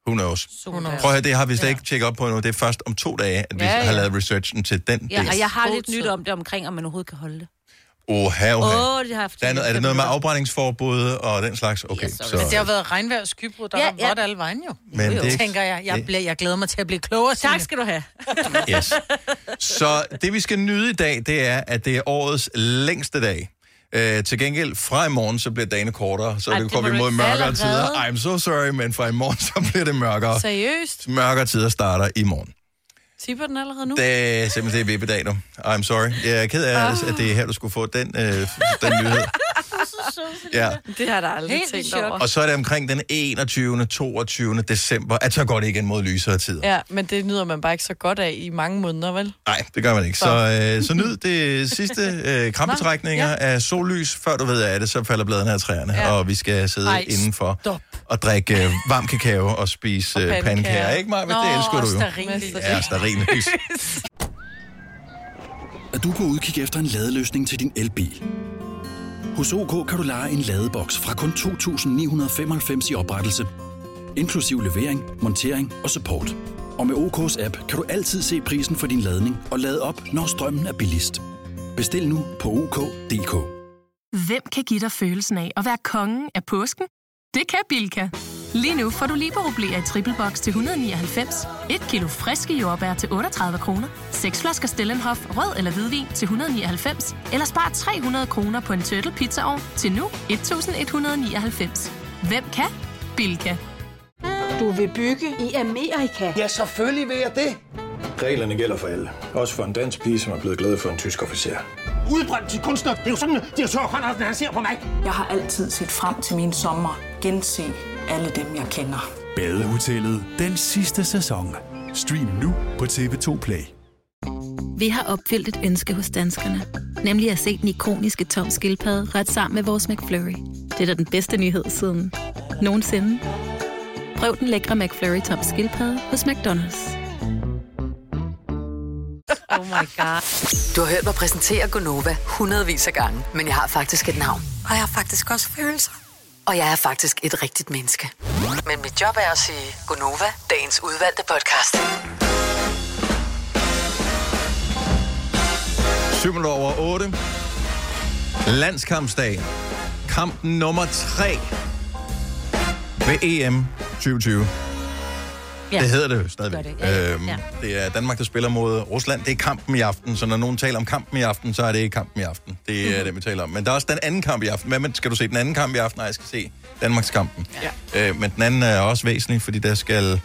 who knows? Solvær. Prøv at høre, det har vi slet ikke tjekket op på nu. Det er først om to dage, at vi Ja, ja, ja. har lavet researchen til den Ja, del. og jeg har lidt nyt om det omkring, om man overhovedet kan holde det. Oha, oha. Åh, det har haft. Der er, noget, er det noget med afbrændingsforbud og den slags? Okay, Men det så... har jo været regnvejr og skybrud, der Ja, ja, var ja. vådt alle vejen jo. Men jo, det- tænker jeg. Jeg, det- bliver, jeg glæder mig til at blive klogere. Tak skal du have. Yes. Så det, vi skal nyde i dag, det er, at det er årets længste dag. Øh, til gengæld, fra i morgen, så bliver dagene kortere, så Ej, det går vi mod mørkere allerede. tider. I'm so sorry, men fra i morgen, så bliver det mørkere. Seriøst? Mørkere tider starter i morgen. Tipper den allerede nu? Det er simpelthen det er vippedag nu. I'm sorry. Jeg er ked af, Ah. at det er her, du skulle få den, øh, den nyhed. Ja. Det har der aldrig Helt tænkt chok. over. Og så er det omkring den 21. 22. december, at så går det igen mod lysere tider. Ja, men det nyder man bare ikke så godt af i mange måneder, vel? Nej, det gør man ikke. Så, øh, så nyd det sidste øh, krampetrækninger ja. af sollys. Før du ved af det, så falder bladene af træerne, ja. Og vi skal sidde Ej, indenfor stop. og drikke øh, varm kakao og spise øh, pandekager. Ikke mig, men det elsker du jo. stearinlys. Ja, stearinlys. at du kan udkigge efter en ladeløsning til din elbil. Hos OK kan du lege en ladeboks fra kun 2.995 i oprettelse, inklusiv levering, montering og support. Og med OK's app kan du altid se prisen for din ladning og lade op, når strømmen er billigst. Bestil nu på OK.dk. Hvem kan give dig følelsen af at være kongen af påsken? Det kan Bilka! Lige nu får du liberobleer i triple box til 199, et kilo friske jordbær til 38 kroner, seks flasker Stellenhof rød eller hvidvin til 199, eller spar 300 kroner på en turtle pizzaovn til nu 1199. Hvem kan? Bilka. Du vil bygge i Amerika? Ja, selvfølgelig vil jeg det. Reglerne gælder for alle. Også for en dansk pige, som er blevet glad for en tysk officer. Udbrændt til kunstner. Det er jo sådan, at de har Conradsen, han ser på mig. Jeg har altid set frem til min sommer. Gense alle dem, jeg kender. Badehotellet den sidste sæson. Stream nu på TV2 Play. Vi har opfyldt et ønske hos danskerne. Nemlig at se den ikoniske tom skildpadde ret sammen med vores McFlurry. Det er da den bedste nyhed siden nogensinde. Prøv den lækre McFlurry tom skildpadde hos McDonald's. Oh my god. Du har hørt mig præsentere Gonova hundredvis af gange, men jeg har faktisk et navn. Og jeg har faktisk også følelser. Og jeg er faktisk et rigtigt menneske. Men mit job er at sige Gonova, dagens udvalgte podcast. 7 over 8. Landskampsdag. Kamp nummer 3 ved EM 2020. Ja. Det hedder det jo stadigvæk. Det, ja, ja. Øhm, Ja. det er Danmark, der spiller mod Rusland. Det er kampen i aften, så når nogen taler om kampen i aften, så er det ikke kampen i aften. Det er mm. det, vi taler om. Men der er også den anden kamp i aften. Hvad skal du se den anden kamp i aften? Nej, jeg skal se Danmarks kampen. Ja. Øh, men den anden er også væsentlig, fordi der skal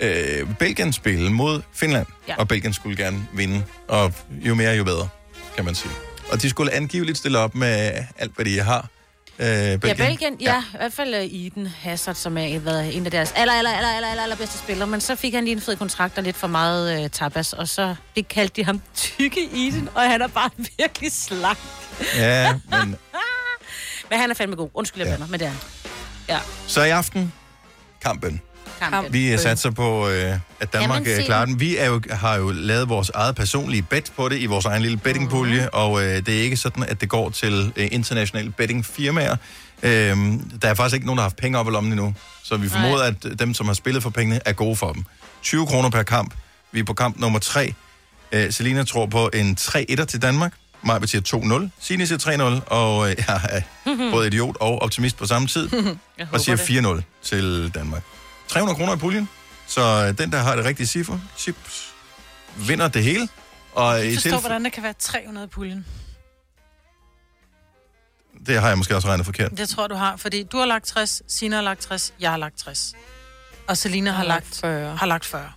øh, Belgien spille mod Finland. Ja. Og Belgien skulle gerne vinde. Og jo mere, jo bedre, kan man sige. Og de skulle angiveligt stille op med alt, hvad de har. Øh, Belgien. Ja, Belgien, ja, ja. i hvert fald uh, Eden Hazard, som er været en af deres aller, aller, aller, aller, aller, aller bedste spillere. Men så fik han lige en fed kontrakt og lidt for meget uh, tapas, og så det kaldte de ham tykke Eden, og han er bare virkelig slank. Ja, men Men han er fandme god. Undskyld, jeg Ja. ja. men det er. Ja, så i aften, kampen. Kampen. Vi øh, satser på, øh, at Danmark Jamen, øh, klarer den. Vi er jo, har jo lavet vores eget personlige bet på det i vores egen lille bettingpulje, Mhm. og øh, det er ikke sådan, at det går til øh, internationale bettingfirmaer. Øhm, der er faktisk ikke nogen, der har haft penge op i lommen endnu, så vi Nej. formoder, at dem, som har spillet for pengene, er gode for dem. 20 kroner per kamp. Vi er på kamp nummer 3. Øh, Selina tror på en 3-1'er til Danmark. Maja siger 2-0. Signe siger 3-0, og øh, jeg er både idiot og optimist på samme tid. Og siger håber det. 4-0 til Danmark. 300 kroner i puljen, så øh, den, der har det rigtige ciffer, chips, vinder det hele. Og Jeg forstår, tilf- hvordan der kan være 300 i puljen. det har jeg måske også regnet forkert. Det tror du har, fordi du har lagt 60, Sina har lagt 60, jeg har lagt 60. Og Selina har lagt 40. Har lagt 40.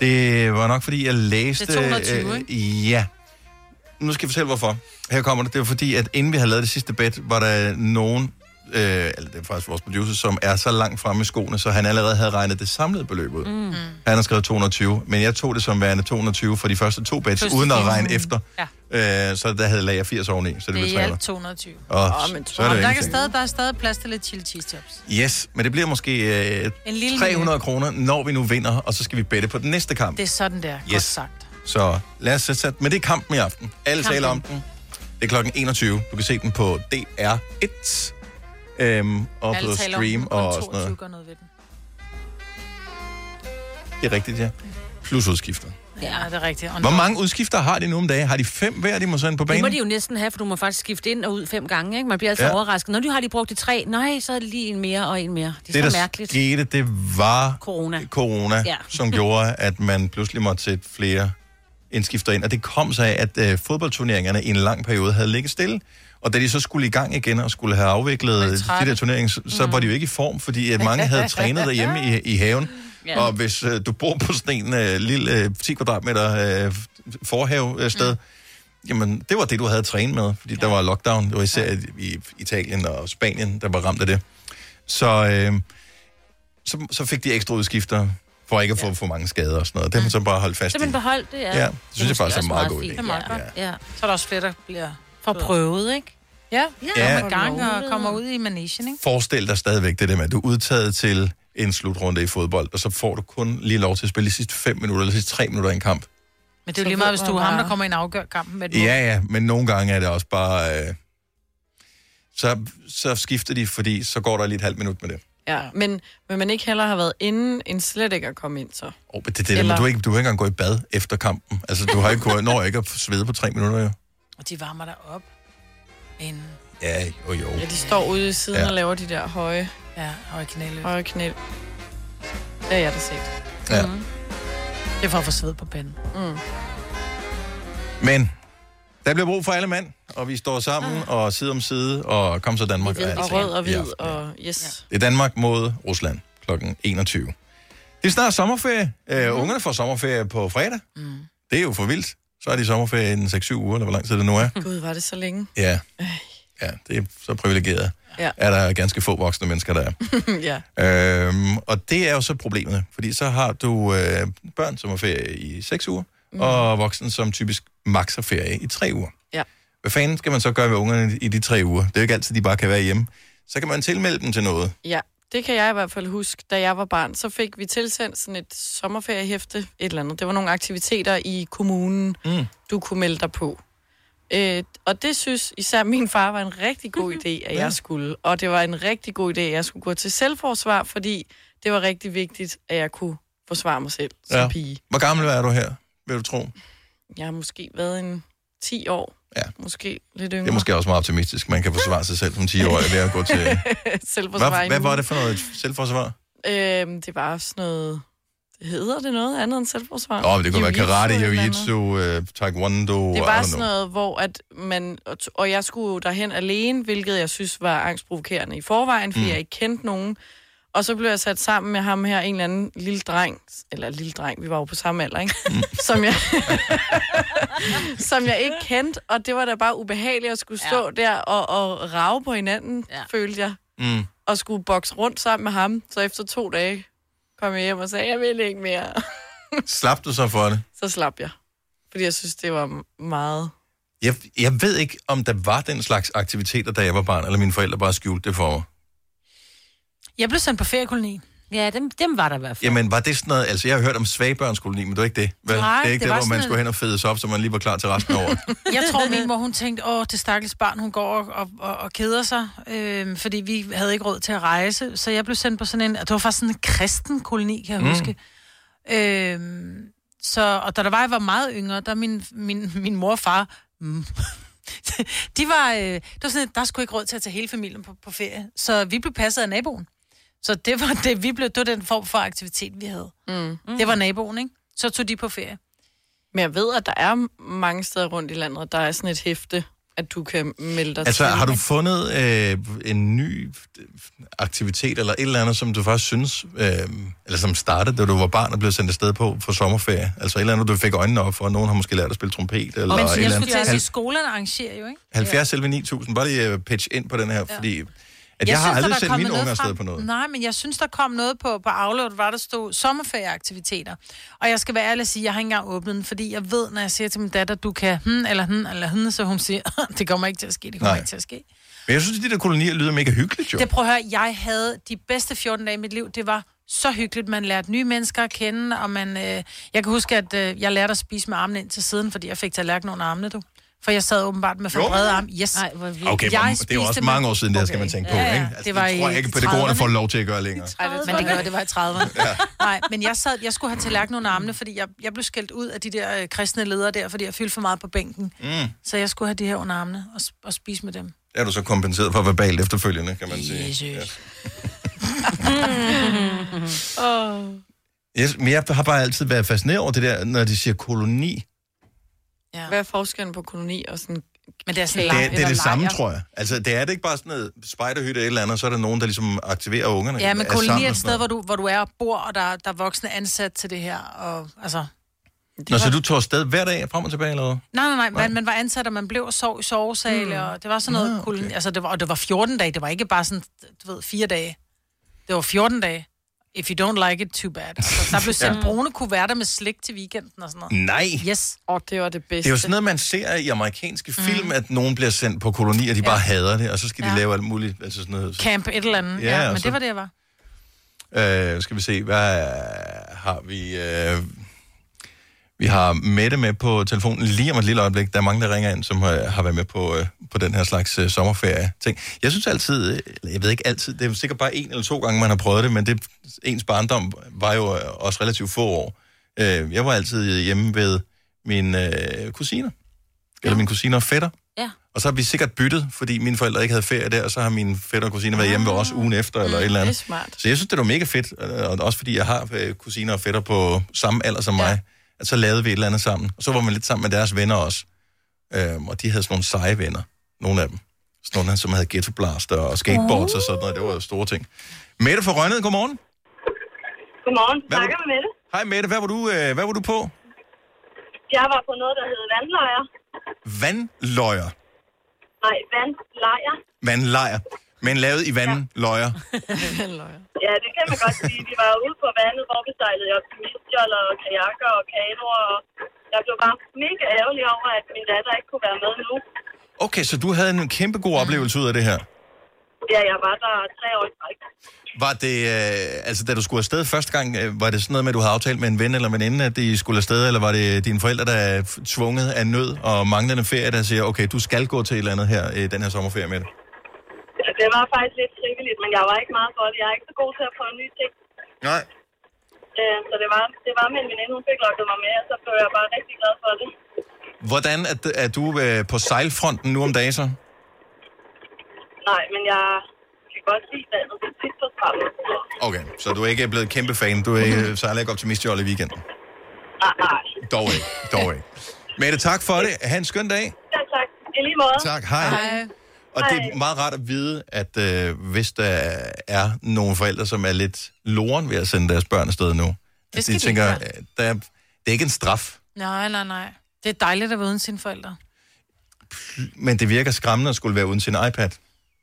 Det var nok, fordi jeg læste... Det er 220, øh, Ja. Nu skal jeg fortælle, hvorfor. Her kommer det. Det var fordi, at inden vi havde lavet det sidste bet, var der nogen øh, eller det er faktisk vores producer, som er så langt fremme i skoene, så han allerede havde regnet det samlede beløb ud. Mm. Han har skrevet 220, men jeg tog det som værende 220 for de første to de uden at regne efter. Ja. Øh, så der havde lager 80 oveni, så det, Det blev er i 300. alt 220. Og Åh, men så er det der, kan ingenting. stadig, der er stadig plads til lidt chili cheese tops. Yes, men det bliver måske øh, En lille 300 kroner, når vi nu vinder, og så skal vi bette på den næste kamp. Det er sådan der. Godt Yes. sagt. Så lad os sætte... Men det er kampen i aften. Alle Kampen. taler om den. Det er klokken 21. Du kan se den på DR1. Øhm, og Alle på stream kun og sådan 22 noget. gør noget ved den. Det er rigtigt, ja. Plus udskifter. Ja, det er rigtigt. Og Hvor mange udskifter har de nu om dagen? Har de fem hver, de må sende på Det banen? må de jo næsten have, for du må faktisk skifte ind og ud fem gange, ikke? Man bliver altså Ja. ja. overrasket. Når du har de brugt de tre, nej, så er det lige en mere og en mere. Det er det, så der mærkeligt. skete, det var Corona. corona, Ja. som gjorde, at man pludselig måtte sætte flere indskifter ind. Og det kom sig af, at øh, fodboldturneringerne i en lang periode havde ligget stille. Og da de så skulle i gang igen og skulle have afviklet de der turneringer, så, så var de jo ikke i form, fordi at mange havde trænet derhjemme i, i haven. Ja. Og hvis øh, du bor på sådan en øh, lille øh, 10 kvadratmeter øh, forhave øh, sted, mm. jamen det var det, du havde trænet med, fordi ja. der var lockdown. Det var især i, i Italien og Spanien, der var ramt af det. Så, øh, så, så fik de ekstra udskifter for ikke at få for mange skader og sådan noget. Det har man så bare holdt fast i. man beholdt det, ja. Ja, det synes jeg faktisk er en meget god Det idé. er meget godt. Ja. Så er der også flere, der bliver... For prøvet, ikke? Ja, Ja. ja. kommer gang og kommer ud i managen, ikke? Forestil dig stadigvæk det der med, at du er udtaget til en slutrunde i fodbold, og så får du kun lige lov til at spille de sidste 5 minutter, eller de sidste 3 minutter i en kamp. Men det er jo lige meget, hvis du er ham, der kommer ind og afgør kampen med. Ja, ja, men nogle gange er det også bare... Øh, så, så skifter de, fordi så går der lige et halvt minut med det. Ja, men vil man ikke heller have været inden, end slet ikke at komme ind, så? Oh, men det, det, Eller... Du, er ikke, du har ikke engang gået i bad efter kampen. Altså, du har ikke kunnet, når ikke at svede på tre minutter, jo. Og de varmer dig op. En, Ja, jo, jo. Ja, de står ude i siden Ja. ja. og laver de der høje, ja, høje knæle. høje knæ. Det har jeg da set. Ja. Mm. Det er for at få sved på panden. Mm. Men der bliver brug for alle mand, og vi står sammen og side om side, og kom så Danmark. Og altså rød og hvid, og yes. Det er Danmark mod Rusland kl. 21. Det er snart sommerferie. Uh, ungerne får sommerferie på fredag. Mm. Det er jo for vildt. Så er de i 6-7 uger, eller hvor lang tid det nu er. Gud, var det så længe? Ja, ja det er så privilegeret. Ja. Er der ganske få voksne mennesker, der er. ja. Øhm, og det er jo så problemet, fordi så har du øh, børn, som har ferie i 6 uger, mm. og voksne, som typisk max har ferie i 3 uger. Ja. Hvad fanden skal man så gøre ved ungerne i de 3 uger? Det er jo ikke altid, de bare kan være hjemme. Så kan man tilmelde dem til noget. Ja, det kan jeg i hvert fald huske. Da jeg var barn, så fik vi tilsendt sådan et sommerferiehæfte, et eller andet. Det var nogle aktiviteter i kommunen, mm. du kunne melde dig på. Øh, og det synes især min far var en rigtig god idé, at jeg skulle. Og det var en rigtig god idé, at jeg skulle gå til selvforsvar, fordi det var rigtig vigtigt, at jeg kunne forsvare mig selv som Ja. pige. Hvor gammel er du her, vil du tro? Jeg har måske været en 10 år. Ja. Måske lidt yngre. Det er måske også meget optimistisk. Man kan forsvare sig selv som 10-årig ved at gå til... selvforsvar. Hvad, hvad var det for noget selvforsvar? Øhm, det var sådan noget... Hedder det noget andet end selvforsvar? Åh, oh, det kunne være karate, jiu-jitsu, uh, taekwondo, Det var sådan noget, hvor at man, og- og jeg skulle derhen alene, hvilket jeg synes var angstprovokerende i forvejen, fordi mm. jeg ikke kendte nogen. Og så blev jeg sat sammen med ham her, en eller anden lille dreng, eller lille dreng, vi var jo på samme alder, ikke? Mm. som, jeg, som jeg ikke kendte, og det var da bare ubehageligt at skulle stå ja. der og, og rave på hinanden, ja. følte jeg, Mm. og skulle bokse rundt sammen med ham. Så efter to dage kom jeg hjem og sagde, jeg vil ikke mere. Slap du så for det? så slap jeg, fordi jeg synes, det var meget... Jeg, jeg ved ikke, om der var den slags aktiviteter, da jeg var barn, eller mine forældre bare skjulte det for mig. Jeg blev sendt på feriekoloni. Ja, dem, dem var der i hvert fald. Jamen, var det sådan noget... Altså, jeg har hørt om svagebørnskoloni, men det var ikke det. Vel? Nej, det er ikke det det, var hvor man skulle hen og fedes op, så man lige var klar til resten af året. Jeg tror, min mor, hun tænkte, åh, det stakkels barn, hun går og, og, og, og keder sig, øh, fordi vi havde ikke råd til at rejse. Så jeg blev sendt på sådan en, det var faktisk sådan en kristen koloni, kan jeg Mm. huske. Øh, så, og da der var, jeg var meget yngre, der min, min, min mor og far, mm, de var, øh, det var sådan, at der skulle ikke råd til at tage hele familien på, på ferie. Så vi blev passet af naboen. Så det var, det, vi blev, det var den form for aktivitet, vi havde. Mm. Det var naboen, ikke? Så tog de på ferie. Men jeg ved, at der er mange steder rundt i landet, der er sådan et hæfte, at du kan melde dig Altså, til. har du fundet øh, en ny aktivitet, eller et eller andet, som du faktisk synes, øh, eller som startede, da du var barn og blev sendt afsted på for sommerferie? Altså et eller andet, du fik øjnene op for, og nogen har måske lært at spille trompet, eller Men et jeg eller skulle til at sige, andet. skolerne arrangerer jo, ikke? 70 11 9000, bare lige uh, pitch ind på den her, ja. fordi At jeg, jeg har synes, aldrig der er sendt mine unger afsted på noget. Nej, men jeg synes, der kom noget på, på afløbet, hvor der stod sommerferieaktiviteter. Og jeg skal være ærlig og sige, jeg har ikke engang åbnet den, fordi jeg ved, når jeg siger til min datter, du kan hmm, eller hmm, eller hmm, så hun siger, det kommer ikke til at ske, det kommer Nej. ikke til at ske. Men jeg synes, at de der kolonier lyder mega hyggeligt, jo. Det prøv at høre, jeg havde de bedste 14 dage i mit liv. Det var så hyggeligt. Man lærte nye mennesker at kende, og man, øh, jeg kan huske, at øh, jeg lærte at spise med armene ind til siden, fordi jeg fik tallerken under armene, du. For jeg sad åbenbart med for Jo. brede arme. Yes. Ej, hvor vildt. Okay, Jeg det er jo også spiste mange med- år siden, det her skal man tænke på, Ja, ja. ikke? Altså, Det var det tror i jeg ikke, pædagogerne 30'erne. får lov til at gøre længere. Men det gjorde det var i 30'erne. Ja. Nej, men jeg, sad, jeg skulle have tallerken under armene, fordi jeg, jeg blev skældt ud af de der øh, kristne ledere der, fordi jeg fyldte for meget på bænken. Mm. Så jeg skulle have de her under armene og, og spise med dem. Det er du så kompenseret for verbalt efterfølgende, kan man sige. Jesus. Ja. Oh. Yes, men jeg har bare altid været fascineret over det der, når de siger koloni. Ja. Hvad er forskellen på koloni og sådan... Men det er Det, er- det er det samme, tror jeg. Altså, det er det ikke bare sådan noget spejderhytte eller et eller andet, så er der nogen, der ligesom aktiverer ungerne. Ja, men koloni er et sådan sted, hvor du, hvor du er og bor, og der, der er voksne ansat til det her. Og, altså, noget. Nå, så du tog afsted hver dag frem og tilbage, eller hvad? Nej, nej, nej, man, man var ansat, og man blev og sov i sovesale, mm. og det var sådan noget ah, okay. altså det var, og det var 14 dage, det var ikke bare sådan, du ved, fire dage. Det var 14 dage. If you don't like it, too bad. Altså, der blev sendt Ja. brune kuverter med slik til weekenden og sådan noget. Nej. Yes. Og det var det bedste. Det er jo sådan noget, man ser i amerikanske film, at nogen bliver sendt på koloni, og de bare hader det, og så skal de Ja. lave alt muligt. Altså sådan noget. Camp et eller andet. Ja, Ja, ja men så- det var det, jeg var. Øh, skal vi se, hvad har vi... Øh, vi har Mette med på telefonen lige om et lille øjeblik. Der er mange, der ringer ind, som har, har været med på, øh, på den her slags øh, sommerferie-ting. Jeg synes altid, øh, eller jeg ved ikke altid, det er sikkert bare en eller to gange, man har prøvet det, men det, ens barndom var jo øh, også relativt få år. Øh, jeg var altid hjemme ved mine øh, kusiner. Eller mine kusiner og fætter. Ja. Og så har vi sikkert byttet, fordi mine forældre ikke havde ferie der, og så har mine fætter og kusiner været hjemme ved os ugen efter, eller et eller andet. Det er smart. Så jeg synes, det var mega fedt, øh, og også fordi jeg har øh, kusiner og fætter på samme alder som mig, at så lavede vi et eller andet sammen. Og så var man lidt sammen med deres venner også. Øhm, og de havde sådan nogle seje venner, nogle af dem. Sådan nogle, som havde ghetto blaster og skateboards og sådan noget. Det var jo store ting. Mette fra Rønnede, godmorgen. Godmorgen. Hvad Snakker med Mette. Hej Mette, hvad var du, øh, hvad var du på? Jeg var på noget, der hedder vandlejr. Vandløjer. Nej, vandlejr. Vandlejr. Men lavet i vandløjer. Ja, det kan man godt sige. Vi var ude på vandet, hvor vi sejlede i optimistjoller og kajakker og kanoer. Og jeg blev bare mega ærgerlig over, at min datter ikke kunne være med nu. Okay, så du havde en kæmpe god oplevelse ud af det her. Ja, jeg var der tre år i træk. Var det, øh, altså da du skulle afsted første gang, øh, var det sådan noget med, at du havde aftalt med en ven eller en veninde, at de skulle afsted, eller var det dine forældre, der er tvunget af nød og manglende ferie, der siger, okay, du skal gå til et eller andet her i den her sommerferie med det? Det var faktisk lidt frivilligt, men jeg var ikke meget for det. Jeg er ikke så god til at prøve nye ting. Nej. Øh, Så det var, det var med en veninde, hun fik lukket mig med, og så blev jeg bare rigtig glad for det. Hvordan er, er du øh, på sejlfronten nu om dagen så? Nej, men jeg kan godt lide vandet. Det er tit på stranden. Okay, så du er ikke blevet kæmpe fan. Du er ikke sejler ikke optimist i weekenden. Nej, nej. Dog ikke, dog ikke. Mette, tak for det. Ha' en skøn dag. Ja, tak. I lige måde. Tak, hej. Hej. Og det er meget rart at vide, at øh, hvis der er nogle forældre, som er lidt loren ved at sende deres børn afsted nu, at skal de de tænker, ikke øh, der, er- det er ikke en straf, Nej, nej, nej. Det er dejligt at være uden sine forældre. men det virker skræmmende at skulle være uden sin iPad.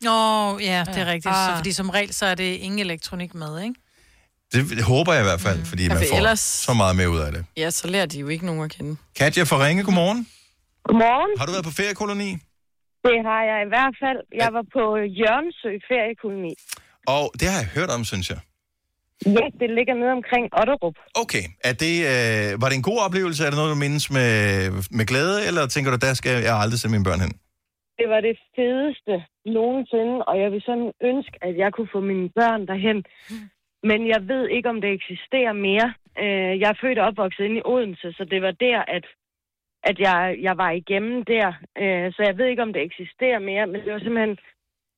Nå, ja, det er rigtigt. Ah. Så, fordi som regel, så er det ingen elektronik med, ikke? Det, det håber jeg i hvert fald, mm. fordi Ja, man for får ellers- så meget mere ud af det. Ja, så lærer de jo ikke nogen at kende. Katja fra Ringe, godmorgen. Godmorgen. Har du været på feriekoloni? Det har jeg i hvert fald. Jeg var på Jørgensø feriekoloni. Og det har jeg hørt om, synes jeg. Ja, det ligger nede omkring Otterup. Okay, er det, øh, var det en god oplevelse? Er det noget, du mindes med, med glæde, eller tænker du, der skal jeg aldrig sende mine børn hen? Det var det fedeste nogensinde, og jeg vil sådan ønske, at jeg kunne få mine børn derhen. Men jeg ved ikke, om det eksisterer mere. Øh, Jeg er født og opvokset inde i Odense, så det var der, at, at jeg, jeg var igennem der. Øh, Så jeg ved ikke, om det eksisterer mere, men det var simpelthen,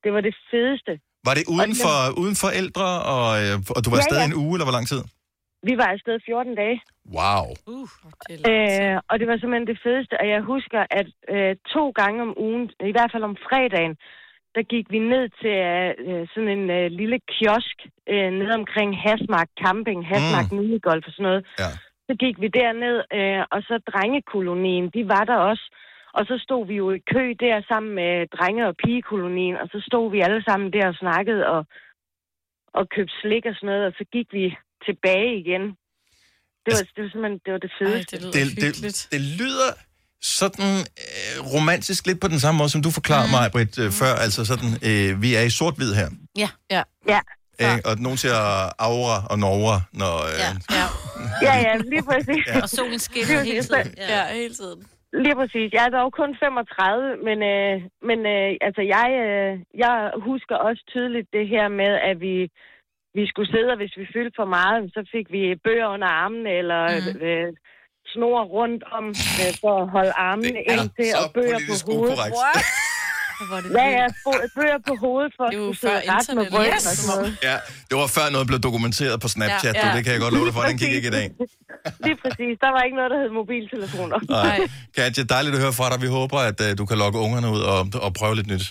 det var det fedeste. Var det uden for, uden for ældre, og, øh, og du var Ja, afsted ja. en uge, eller hvor lang tid? Vi var afsted 14 dage. Wow. Uh, det Øh, og det var simpelthen det fedeste, og jeg husker, at øh, to gange om ugen, i hvert fald om fredagen, der gik vi ned til øh, sådan en øh, lille kiosk øh, ned omkring Hasmark Camping, Hasmark mm. Minigolf og sådan noget. Ja. Så gik vi derned, øh, og så drengekolonien, de var der også. Og så stod vi jo i kø der sammen med drenge- og pigekolonien, og så stod vi alle sammen der og snakkede og, og købte slik og sådan noget, og så gik vi tilbage igen. Det var, det var simpelthen det, var det fedeste. det, det, det lyder sådan øh, romantisk lidt på den samme måde, som du forklarede mig, Britt, øh, før. Altså sådan, øh, vi er i sort-hvid her. Ja. Ja. Ja. Ikke? Og nogen siger Aura og Nora, når... Øh, ja. Ja, ja, ja lige præcis. Ja. Og solen skinner hele tiden. Ja, hele tiden. Lige præcis. Jeg er dog kun 35, men, øh, men øh, altså jeg, øh, jeg husker også tydeligt det her med, at vi, vi skulle sidde, og hvis vi fyldte for meget, så fik vi bøger under armene, eller mm. øh, snor rundt om, øh, for at holde armene ind til, og bøger på hovedet. ukorrekt. Ja, ja, bo- bøger på hovedet for at kunne sidde ret med ryggen og sådan noget. Ja, det var før noget blev dokumenteret på Snapchat, Ja. ja. du, det kan jeg godt love dig for, den gik ikke i dag. Lige præcis. Der var ikke noget, der hed mobiltelefoner. Nej. Katja, dejligt at høre fra dig. Vi håber, at uh, du kan lokke ungerne ud og, og prøve lidt nyt.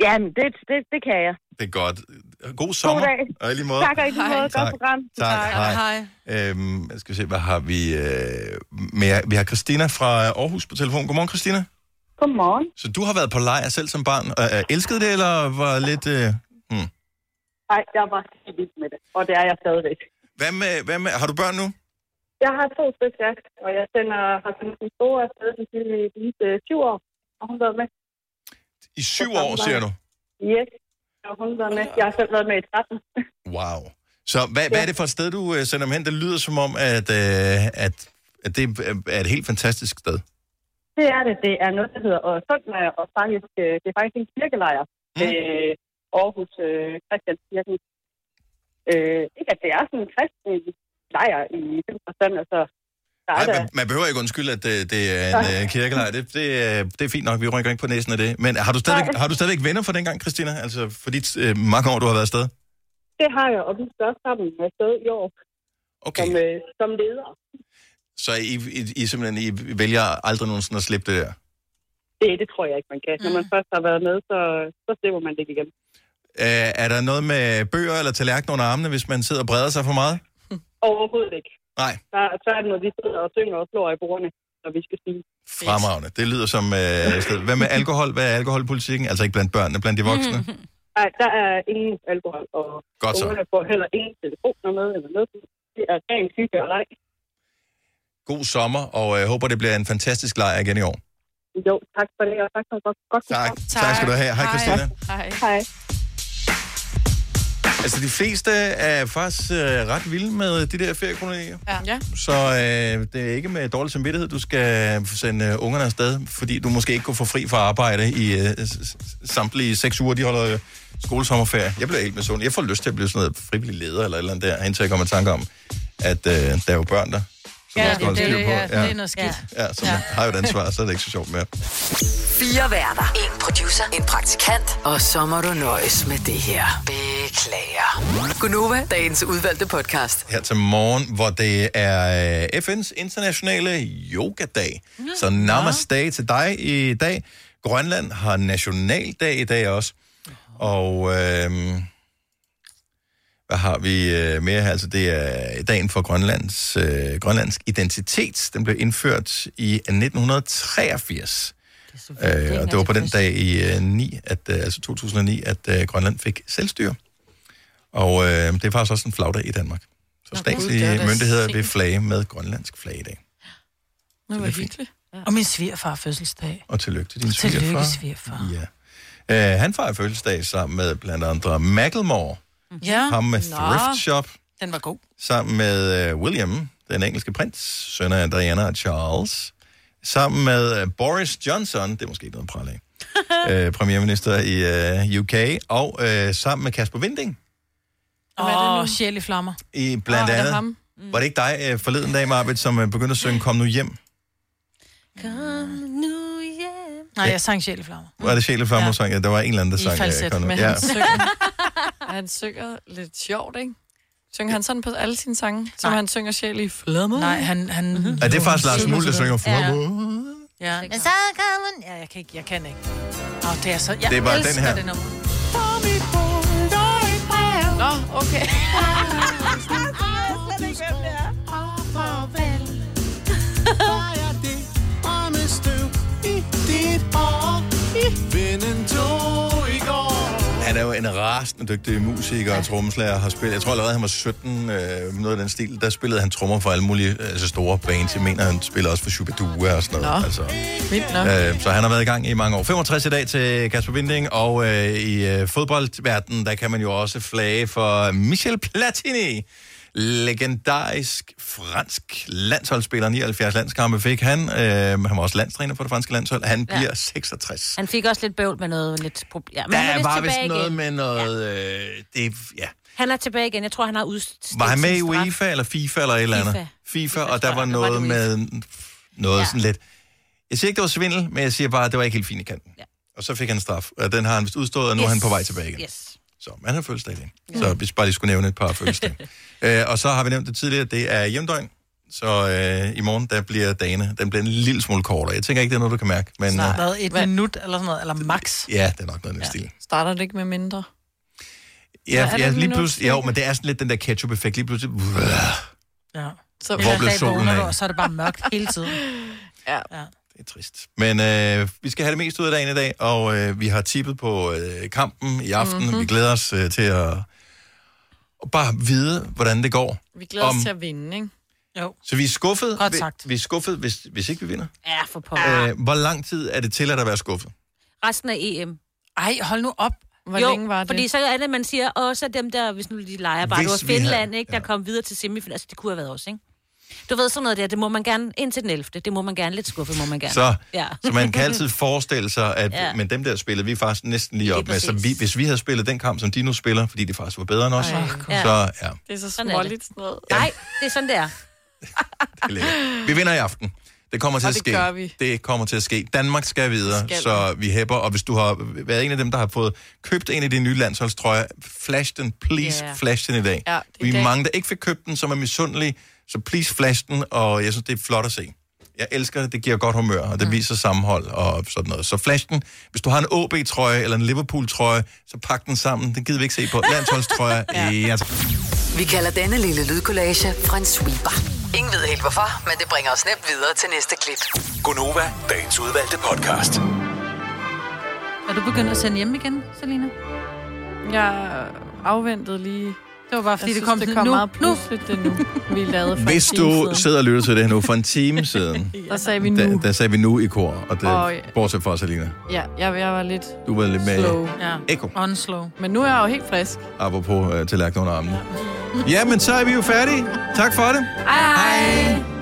Ja, men det, det, det kan jeg. Det er godt. God sommer. God dag. Og i lige måde. Tak og i lige måde. Godt Tak. program. Tak. Hej. Øhm, jeg skal se, hvad har vi øh, mere? Vi har Christina fra Aarhus på telefon. Godmorgen, Christina. Godmorgen. Så du har været på lejr selv som barn. Øh, elskede det, eller var lidt... Øh, hmm. Nej, jeg var helt vild med det, og det er jeg stadigvæk. hvad, med, hvad med... Har du børn nu? Jeg har to stykker, og jeg sender, har sendt min store afsted til de sidste 20 år, og hun har været med. I syv år, siger du? Yes, og hun har været med. Jeg har selv været med i 13. Wow. Så hvad, hvad er det for et sted, du øh, sender dem hen? Det lyder som om, at, øh, at, at det er et helt fantastisk sted. Det er det. Det er noget, der hedder og Sundlejr, og faktisk, øh, det er faktisk en kirkelejr. Mm. Øh, Aarhus øh, Christianskirken. Øh, ikke at det er sådan en kristen lejr i den forstand, altså Nej, man, man behøver ikke undskylde, at det, det er en øh, kirkelejr. Det, det, er- det er fint nok, vi rykker ikke på næsen af det. Men har du stadigvæk, har du stadigvæk venner fra dengang, Christina? Altså for de øh, mange år, du har været afsted? det har jeg, og vi også sammen afsted i år Okay. som, øh, som leder. Så I, I, I simpelthen I vælger aldrig nogensinde at slippe det der? Det, det tror jeg ikke, man kan. Når man først har været med, så, så slipper man det igen. Øh, er der noget med bøger eller tallerkener under armene, hvis man sidder og breder sig for meget? Overhovedet ikke. Nej. Der, så er det, når vi sidder og synger og slår i bordene, når vi skal sige. Fremragende. Det lyder som... Øh, sted. Hvad med alkohol? Hvad er alkoholpolitikken? Altså ikke blandt børnene, blandt de voksne? Nej, der er ingen alkohol, og Godt så. ungerne får heller ingen telefoner med eller noget. Det er rent hygge og leg. God sommer, og jeg øh, håber, det bliver en fantastisk lejr igen i år. Jo, tak for det, og tak for godt, godt Tak. program. Tak skal du have. Hej, Christina. Hej. Hej. Altså, de fleste er faktisk øh, ret vilde med de der feriekolonier. Ja. Så øh, det er ikke med dårlig samvittighed, du skal sende øh, ungerne afsted, fordi du måske ikke kunne få fri fra arbejde i øh, samtlige seks uger, de holder øh, skolesommerferie. Jeg bliver helt med sådan. Jeg får lyst til at blive sådan noget frivillig leder eller et eller andet der, indtil jeg kommer i tanke om, at øh, der er jo børn der. Som Ja, man skal det, holde det, styr det, på. ja, det er noget skidt. Ja, så man har jo et ansvar, så er det ikke så sjovt mere. Fire værter. En producer. En praktikant. Og så må du nøjes med det her. Beklager. Gunova, dagens udvalgte podcast. her til morgen, hvor det er øh, FN's internationale yogadag. Så namaste til dig i dag. Grønland har nationaldag i dag også. Og øh, hvad har vi øh, mere her? Altså, det er dagen for Grønlands, øh, grønlandsk identitet. Den blev indført i 1983. Øh, og det var på den dag i øh, 9, at, øh, altså 2009, at øh, Grønland fik selvstyre. Og øh, det er faktisk også en flagdag i Danmark. Så statslige det er myndigheder vil flage med grønlandsk flag i dag. Det var hyggeligt. Og min svigerfar fødselsdag. Og tillykke til din Tillykke, svigerfar. svigerfar. Ja. Uh, han fejrer fødselsdag sammen med blandt andre Macklemore. Ja. Ham med Nå. Thrift Shop. Den var god. Sammen med uh, William, den engelske prins, søn af Diana og Charles. Sammen med uh, Boris Johnson, det er måske ikke noget at prale af, uh, premierminister i uh, UK. Og uh, sammen med Kasper Vinding. Oh, sjæl i flammer. I blandt det andet. ham? Var det ikke dig uh, forleden dag, Marbet, som uh, begyndte at synge Kom nu hjem? Kom nu hjem. Nej, jeg sang sjæl i flammer. Var det Sjæle Farmer sang? Ja, der var en eller anden, der I sang. uh, falset, nu. Men Ja han synger lidt sjovt, ikke? Synger han sådan på alle sine sange? Som Nej. han synger sjæl i flammer? Nej, han... han mm-hmm. Det er faktisk Lars Muhl, der synger flammer. Ja. ja. Men så kan man... Ja, jeg kan ikke. Jeg kan ikke. Åh, det er så... Jeg det er bare den her. det nummer. Nå, okay. Vinden tog en rasende dygtig musiker og trommeslager, har spillet, jeg tror allerede, han var 17, øh, noget af den stil, der spillede han trommer for alle mulige altså store bands. Jeg mener, han spiller også for Shubidua og sådan noget. Nå. Altså, øh, så han har været i gang i mange år. 65 i dag til Kasper Winding, og øh, i øh, fodboldverdenen, der kan man jo også flage for Michel Platini. Legendarisk fransk landsholdsspiller, 79 landskampe fik han. Øh, han var også landstræner for det franske landshold. Han Ja. bliver 66. Han fik også lidt bøvl med noget lidt problem. Ja, men han er Der vist var vist tilbage noget igen. med noget... Øh, det, ja. Han er tilbage igen. Jeg tror, han har udstedt Var han med i. UEFA eller FIFA eller et eller andet? FIFA. FIFA, og der var jeg. Der var noget det med noget ja. sådan lidt... Jeg siger ikke, det var svindel, men jeg siger bare, at det var ikke helt fint i kanten. Ja. Og så fik han en straf, og den har han vist udstået, og nu yes. er han på vej tilbage igen. Yes. Så man har fødselsdag i dag. Så hvis bare lige skulle nævne et par fødselsdage. øh, og så har vi nævnt det tidligere, det er hjemdøgn. Så øh, i morgen, der bliver dagene, den bliver en lille smule kortere. Jeg tænker ikke, det er noget, du kan mærke. Men, Snart øh, været et minut eller sådan noget, eller max. ja, det er nok noget i den stil. Starter det ikke med mindre? Ja, er det ja et lige pludselig, jo, men det er sådan lidt den der ketchup-effekt. Lige pludselig, Ja. Så Hvor blev solen af? Og så er det bare mørkt hele tiden. Ja. ja. Det er trist. Men øh, vi skal have det mest ud af dagen i dag, og øh, vi har tippet på øh, kampen i aften. Mhm. Mm-hmm. Vi glæder os øh, til at, at bare vide, hvordan det går. Vi glæder os til at vinde, ikke? Jo. Så vi er skuffet, Godt vi- sagt. vi er skuffet hvis, hvis ikke vi vinder. Ja, for pokker. Øh, hvor lang tid er det til at være skuffet? Resten af EM. Ej, hold nu op. Hvor jo, længe var det? fordi så er det, man siger, åh, så dem der, hvis nu de leger bare, Hvis det var vi Finland, havde- ikke, der kom videre til semifinalen. Altså, det kunne have været os, ikke? Du ved sådan noget der, det må man gerne, indtil den 11. Det må man gerne, lidt skuffet må man gerne. Så, ja. så man kan altid forestille sig, at Ja. men dem der spillede vi faktisk næsten lige Lige op med. Så vi, hvis vi havde spillet den kamp, som de nu spiller, fordi de faktisk var bedre end os, Ej, ja. så ja, Det er så Sådan det. småligt sådan noget. Nej, det er sådan, det er. det er. Vi vinder i aften. Det kommer til Og at det ske. gør vi. Det kommer til at ske. Danmark skal videre, Skal så vi hæpper. Og hvis du har været en af dem, der har fået købt en af de nye landsholdstrøjer, flash den. Please, Ja. flash den i dag. Ja, det er vi er mange, der ikke fik købt den, som er misundelige. Så please flash den, og jeg synes, det er flot at se. Jeg elsker det, det giver godt humør, og det viser sammenhold og sådan noget. Så flash den. Hvis du har en OB-trøje eller en Liverpool-trøje, så pak den sammen. Den gider vi ikke se på. Landsholdstrøje, ja. ja. Vi kalder denne lille lydkollage en sweeper. Ingen ved helt hvorfor, men det bringer os nemt videre til næste klip. Gunova, dagens udvalgte podcast. Er du begyndt at sende hjem igen, Selina? Jeg afventede lige... Det var bare, fordi jeg det synes, kom det kom nu, meget pludseligt, det nu, vi lavede for Hvis du siden. sidder og lytter til det her nu for en time siden, Der sagde vi nu. der, der sagde vi nu i kor, og det, Og- bortset fra Selina. Ja, jeg, jeg var lidt Du var lidt med slow. Ja, Eko. unslow. Men nu er jeg jo helt frisk. apropos øh, tallerken under armene. Ja, men så er vi jo færdige. Tak for det. Hej hej!